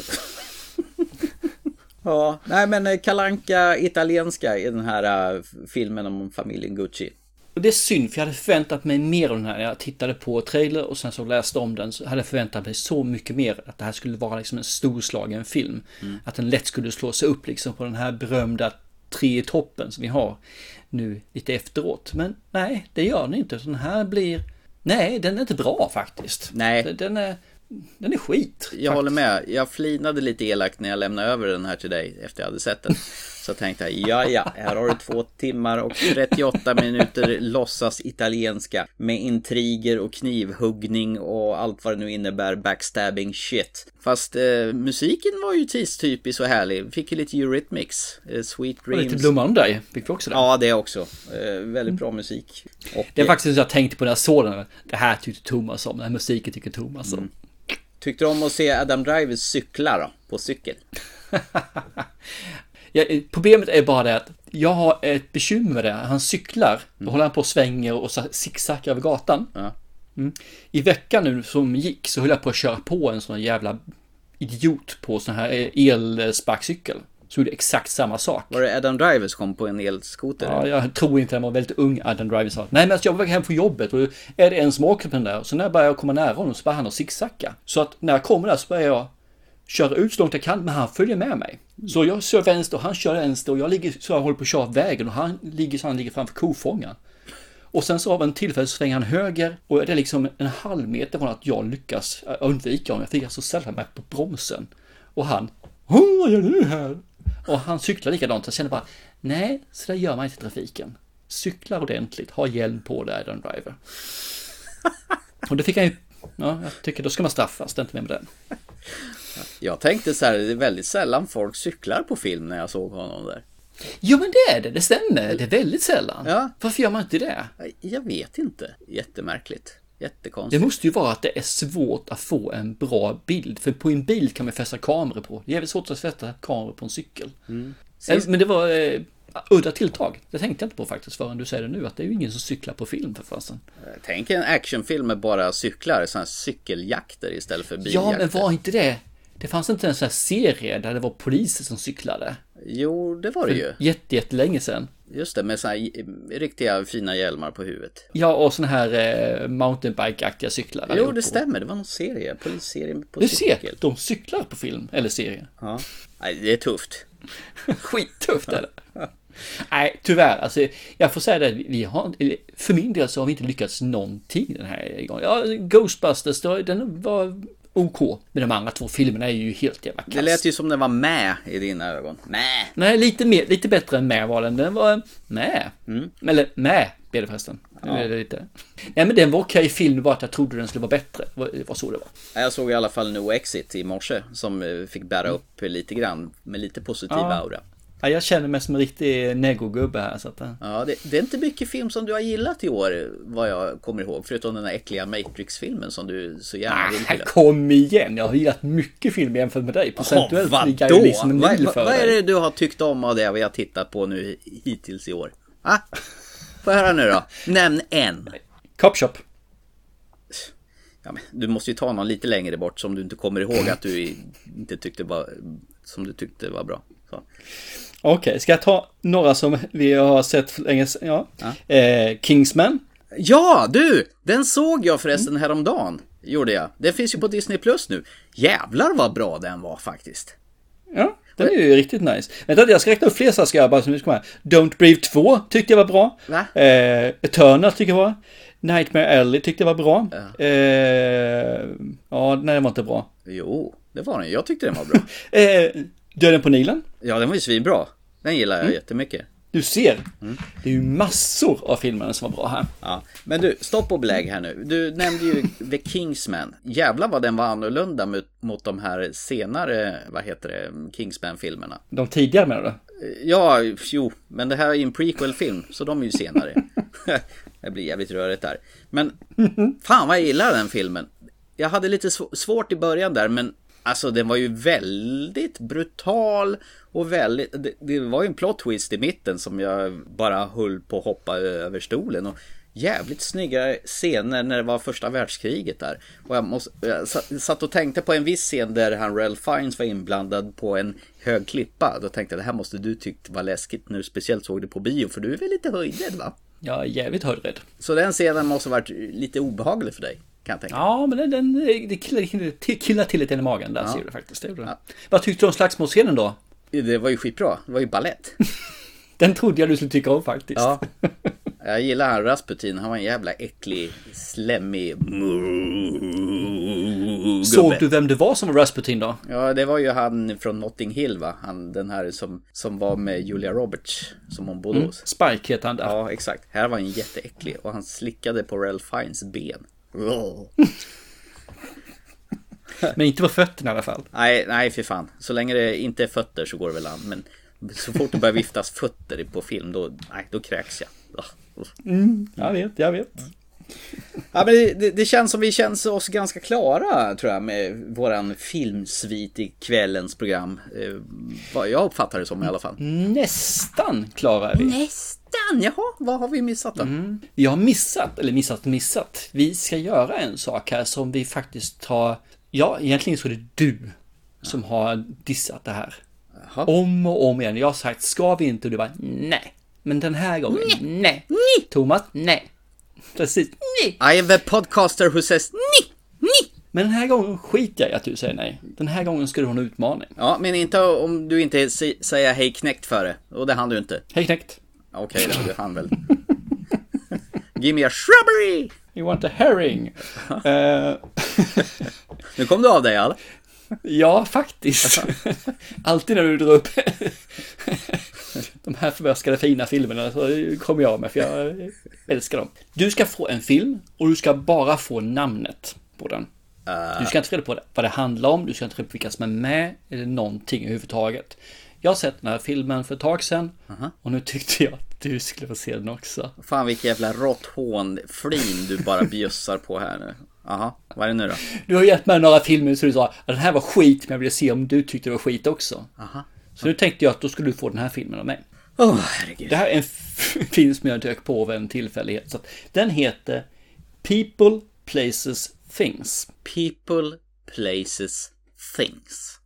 Ja, nej men eh, kalanka italienska i den här uh, filmen om familjen Gucci. Och det är synd, för jag hade förväntat mig mer av den här. När jag tittade på trailer och sen så läste om den så hade jag förväntat mig så mycket mer. Att det här skulle vara liksom en storslagen film. Mm. Att den lätt skulle slå sig upp liksom på den här berömda tre i toppen som vi har nu lite efteråt. Men nej, det gör den inte. Så den här blir... Nej, den är inte bra faktiskt. Nej. Den är... Den är skit. Jag håller med. Jag flinade lite elakt när jag lämnade över den här till dig efter jag hade sett den. Så tänkte jag, ja ja, här har du två timmar och 38 minuter låtsas italienska med intriger och knivhuggning och allt vad det nu innebär, backstabbing shit. Fast eh, musiken var ju tidstypisk och härlig. Fick ju lite Eurythmics, eh, Sweet Och Dreams. lite Blomman dig, fick vi också det. Ja, det också. Eh, väldigt bra musik. Och, Det är faktiskt så jag tänkte på när jag såg den. Det här tyckte Thomas om, den här musiken tycker Thomas om. Tyckte du om att se Adam Driver cykla då? På cykel? Ja, problemet är bara det att jag har ett bekymmer med det. Han cyklar, då håller han på och svänger och zigzaggar över gatan. Ja. Mm. I veckan nu som gick så höll jag på att köra på en sån jävla idiot på sån här eh, elsparkcykel. Så gjorde exakt samma sak. Var det Adam Driver som kom på en elskoter? Ja, jag tror inte han var väldigt ung, Adam Driver sa. Nej, men alltså, jag var hem från jobbet och är det en som åker på den där. Så när jag börjar komma nära honom så börjar han att zigzacka. Så att när jag kommer där så börjar jag köra ut så långt jag kan, men han följer med mig. Så jag kör vänster och han kör vänster och jag ligger så jag håller på att köra vägen och han ligger så han ligger framför kofångaren. Och sen så av en tillfälle så svänger han höger och det är liksom en halv meter från att jag lyckas undvika honom. Jag fick alltså ställa mig på bromsen. Och han, "Åh, vad gör du här? Och han cyklar likadant. Jag känner bara, nej, så där gör man inte i trafiken. Cykla ordentligt, ha hjälm på dig, Adam Driver. Och det fick han ju, ja, jag tycker då ska man straffas, det är inte med med den. Jag tänkte så här, det är väldigt sällan folk cyklar på film när jag såg honom där. Jo men det är det, det stämmer. Det är väldigt sällan. Ja. Varför gör man inte det? Jag vet inte. Jättemärkligt. Jättekonstigt. Det måste ju vara att det är svårt att få en bra bild. För på en bil kan man fästa kameror på. Det är jävligt svårt att fästa kameror på en cykel. Mm. Eh, Men det var eh, udda tilltag. Det tänkte jag inte på faktiskt förrän du säger det nu. Att det är ju ingen som cyklar på film för fasen. Tänk en actionfilm med bara cyklar, sådana cykeljakter istället för biljakter. Ja, men var inte det? Det fanns inte en sån här serie där det var poliser som cyklade. Jo, det var det ju. Jätte, jättelänge sedan. Just det, med såna här riktiga fina hjälmar på huvudet. Ja, och såna här eh, mountainbike-aktiga cyklar. Jo, det på. stämmer. Det var någon serie. Polisserie på Du cykel. ser, de cyklar på film eller serie. Ja. Nej, det är tufft. Skittufft är det. Nej, tyvärr. Alltså, jag får säga det, vi har, för min del så har vi inte lyckats någonting den här gången. Ja, Ghostbusters, den var OK. Men de andra två filmerna är ju helt jävla kast. Det lät ju som den var med i dina ögon. Med. Nej, lite, mer, lite bättre än med var den. Den var med. Eller med blev det förresten. Mm. Ja. det lite. Nej, men den var okej film, bara att jag trodde den skulle vara bättre. Det var- Det var så det var. Jag såg i alla fall No Exit i morse som eh, fick bära upp lite grann med lite positiv Ja. aura. Ja, jag känner mig som en riktig negogubbe här. Så att, eh. Ja, det, det är inte mycket film som du har gillat i år vad jag kommer ihåg. Förutom den där äckliga Matrix-filmen som du så gärna vill Nej, gilla. kom igen! Jag har gillat mycket film jämfört med dig. Procentuellt Åh, ligger jag liksom en Vad mil för vad är det du har tyckt om av det vi har tittat på nu hittills i år? Ah? Jag höra nu då? Nämn en. Cop Shop. Ja, du måste ju ta någon lite längre bort som du inte kommer ihåg att du inte tyckte var, som du tyckte var bra. Så. Okej, ska jag ta några som vi har sett för länge sedan? Ja. Eh, Kingsman. Ja, du! Den såg jag förresten häromdagen. Gjorde jag. Den finns ju på Disney Plus nu. Jävlar vad bra den var faktiskt. Ja, den är ju riktigt nice. Vänta, jag ska räkna upp fler så ska jag bara som vi ska med. Don't Breathe 2 tyckte jag var bra. Va? Eh, Eternal tyckte jag var. Nightmare Alley tyckte jag var bra. Ja, eh, ja nej den var inte bra. Jo, det var den. Jag tyckte den var bra. Eh, Döden på Nilen. Ja, den var ju svinbra. Den gillar jag Mm. jättemycket. Du ser, det är ju massor av filmer som var bra här. Ja, men du, stopp och belägg här nu. Du nämnde ju The Kingsman. Jävlar vad den var annorlunda mot, mot de här senare, vad heter det, Kingsman-filmerna. De tidigare menar du? Ja, jo, men det här är ju en prequel-film, så de är ju senare. det blir jävligt rörigt där. Men fan vad jag gillar den filmen. Jag hade lite sv- svårt i början där, men alltså den var ju väldigt brutal och väldigt... Det, det var ju en plot twist i mitten som jag bara höll på att hoppa över stolen. Och jävligt snygga scener när det var första världskriget där. Och jag, måste, jag satt- och tänkte på en viss scen där han Ralph Fiennes var inblandad på en hög klippa. Då tänkte jag det här måste du tyckt var läskigt när du speciellt såg det på bio för du är väl lite höjdrädd va? Jag är jävligt höjdrädd. Så den scenen måste ha varit lite obehaglig för dig kan jag tänka. Ja, men den, det killar, killar, till lite i magen där Ja. ser du faktiskt. Det den. Vad tyckte du om slagsmålscenen då? Det var ju skitbra, det var ju ballett. Den trodde jag du skulle tycka om faktiskt. Ja. Jag gillar han Rasputin, han var en jävla äcklig, slemmig gubbe. Såg du vem det var som var Rasputin då? Ja, det var ju han från Notting Hill va? Han, den här som, som var med Julia Roberts, som hon bodde Mm. hos. Spike heter han där. Ja, exakt. Här var han jätteäcklig och han slickade på Ralph Fiennes ben. Men inte på fötterna i alla fall. Nej, nej för fan. Så länge det inte är fötter så går det väl an. Men så fort det börjar viftas fötter på film, då, nej, då kräks jag. Ugh. Mm, jag vet, jag vet. Ja, men det, det, det känns som vi känns oss ganska klara tror jag med våran filmsvit i kvällens program. Eh, vad jag uppfattar det som i alla fall. Nästan klara är vi. Nästan, jaha, vad har vi missat då? Mm. Vi har missat, eller missat missat. Vi ska göra en sak här som vi faktiskt har... Ja, egentligen så är det du som har dissat det här. Om och om igen. Jag har sagt, ska vi inte? Och du bara, nej. Men den här gången, nej. Thomas, nej. Precis, nej. I am a podcaster who says nej, nej. Men den här gången skiter jag i att du säger nej. Den här gången ska du ha en utmaning. Ja, men inte om du inte säger hej knäckt före. Och det hann du inte. Hej knäckt. Okej då, du hann väl. Give me a shrubbery! You want a herring? Eh, Nu kom du av dig eller? ja, faktiskt. Alltid när du drar upp de här förböskade fina filmerna så kommer jag med för jag älskar dem. Du ska få en film och du ska bara få namnet på den. Du ska inte få reda på vad det handlar om, du ska inte reda på vilka som är med eller någonting överhuvudtaget. Jag har sett den här filmen för ett tag sedan och nu tyckte jag att du skulle få se den också. Fan vilket jävla rått flin du bara bjussar på här nu. Jaha, vad är det nu då? Du har gett mig några filmer så du sa att den här var skit men jag ville se om du tyckte det var skit också. Aha. Så nu tänkte jag att då skulle du få den här filmen av mig. Åh, herregud. Det här är en film som jag dök på av en tillfällighet. Så den heter People, Places, Things. People, Places, Things.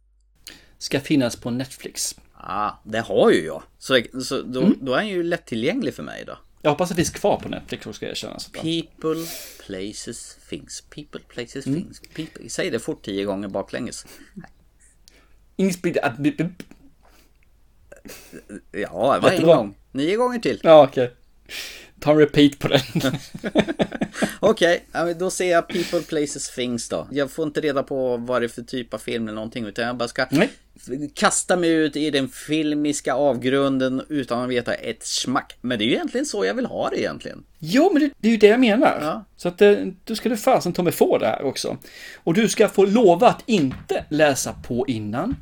Ska finnas på Netflix. Ah, det har ju jag. Så, så då, då är han ju lättillgänglig för mig då. Jag hoppas det finns kvar på Netflix ska jag erkänna. Att- People, places, things. People, places, Mm. things. People. Säg det fort tio gånger baklänges. Inspid... Ja, det var en gång. Nio gånger till. Ja, okej. Ta en repeat på den. Okej, men då ser jag People, Places, Things då. Jag får inte reda på vad det är för typ av film eller någonting utan jag bara ska Nej. kasta mig ut i den filmiska avgrunden utan att veta ett smack. Men det är ju egentligen så jag vill ha det egentligen. Jo, men det, det är ju det jag menar. Ja. Så att eh, du ska du fasen ta mig få det här också. Och du ska få lova att inte läsa på innan.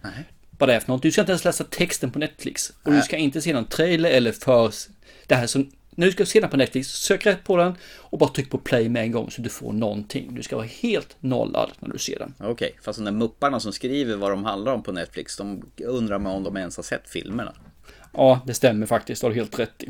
Vad det är för något. Du ska inte ens läsa texten på Netflix. Och du ska inte se någon trailer eller för det här som du ska se den på Netflix, sök rätt på den och bara tryck på play med en gång så du får någonting. Du ska vara helt nollad när du ser den. Okej, fast de där mupparna som skriver vad de handlar om på Netflix, de undrar mig om de ens har sett filmerna. Ja, det stämmer faktiskt. Det har du helt rätt i.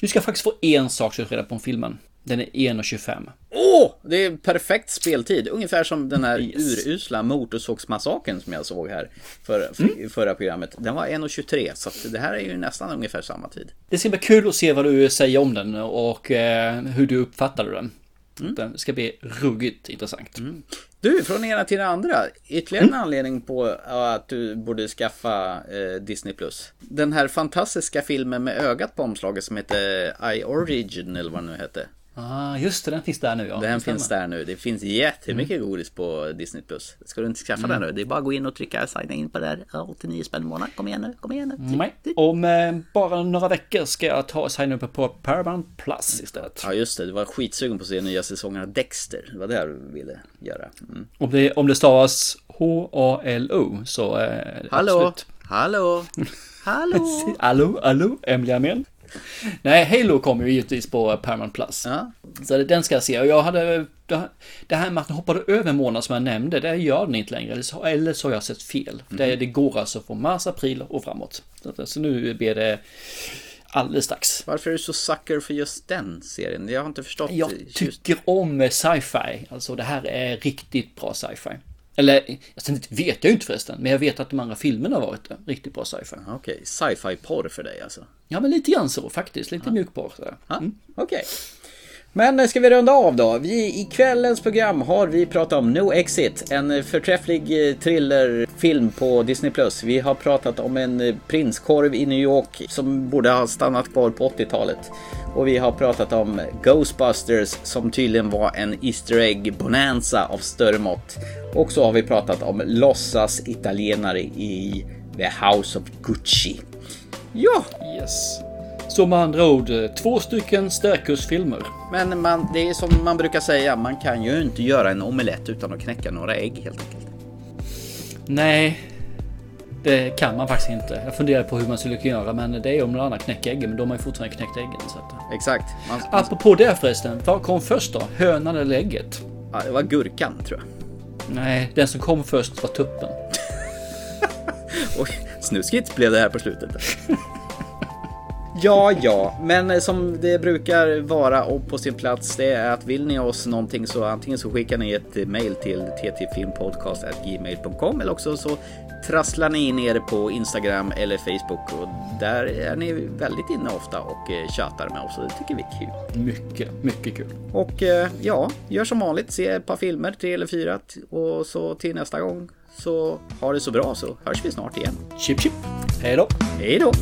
Du ska faktiskt få en sak så du reda på om filmen. Den är 1.25. Åh! det är perfekt speltid. Ungefär som den här Yes. urusla Motorsågsmassakern som jag såg här för, Mm. i förra programmet. Den var 1.23 så det här är ju nästan ungefär samma tid. Det ska bli kul att se vad du säger om den och eh, hur du uppfattade den. Mm. Det ska bli ruggigt intressant. Du, från ena till den andra. Ytterligare Mm. en anledning på att du borde skaffa eh, Disney+. Den här fantastiska filmen med ögat på omslaget som heter I Origin eller vad den nu hette. Ah, just det, den finns där nu ja. Den stämmer. finns där nu. Det finns jättemycket Mm. godis på Disney+. Ska du inte skaffa den nu? Det är bara att gå in och trycka signa in på det där. Ja, 89 spänn i månaden. Kom igen nu, kom igen nu. Nej. Om eh, bara några veckor ska jag ta och signa upp på Paramount Plus istället. Ja just det, du var skitsugen på att se nya säsongen av Dexter. Det var det du ville göra. Mm. Om det, om det stavas H-A-L-O så eh, Hallå, absolut. hallå, hallå. Hallå, hallå, Emily med. Nej, Halo kommer ju givetvis på Paramount Plus. Ja. Så den ska jag se. Och jag hade... Det här med att den hoppade över en månad som jag nämnde, det gör den inte längre. Eller så, eller så har jag sett fel. Det, Mhm. det går alltså från mars, april och framåt. Så, så nu blir det... alldeles strax. Varför är du så sucker för just den serien? Jag har inte förstått. Jag tycker om sci-fi. Alltså det här är riktigt bra sci-fi. Eller, det vet jag ju inte förresten, men jag vet att de andra filmerna har varit riktigt bra sci-fi. Okej, okay. sci-fi porr för dig alltså? Ja, men lite grann så faktiskt. Lite mjukporr. Mm. Okej. Okay. Men ska vi runda av då? Vi, I kvällens program har vi pratat om No Exit, en förträfflig eh, thrillerfilm på Disney+. Vi har pratat om en eh, prinskorv i New York som borde ha stannat kvar på 80-talet. Och vi har pratat om Ghostbusters som tydligen var en Easter Egg Bonanza av större mått. Och så har vi pratat om låtsas italienare i The House of Gucci. Ja! Yes. Så med andra ord, två stycken Stärkusfilmer. Men man, det är som man brukar säga, man kan ju inte göra en omelett utan att knäcka några ägg helt enkelt. Nej, det kan man faktiskt inte. Jag funderar på hur man skulle kunna göra, men det är om någon annan knäcker äggen, men de har ju fortfarande knäckt äggen. Så att... Exakt. Man, man... Apropå det förresten, vad kom först då? Hönan eller ägget? Ja, det var gurkan tror jag. Nej, den som kom först var tuppen. Oj, snuskigt blev det här på slutet. Ja, ja, men som det brukar vara och på sin plats, det är att vill ni oss någonting så antingen så skickar ni ett mail till ttfilmpodcast.gmail.com eller också så trasslar ni in er på Instagram eller Facebook och där är ni väldigt inne ofta och eh, tjatar med oss och det tycker vi är kul. Mycket, mycket kul. Och eh, ja, gör som vanligt, se ett par filmer, tre eller fyra och så till nästa gång så ha det så bra så hörs vi snart igen. Chip chip. Hej då. Hej då.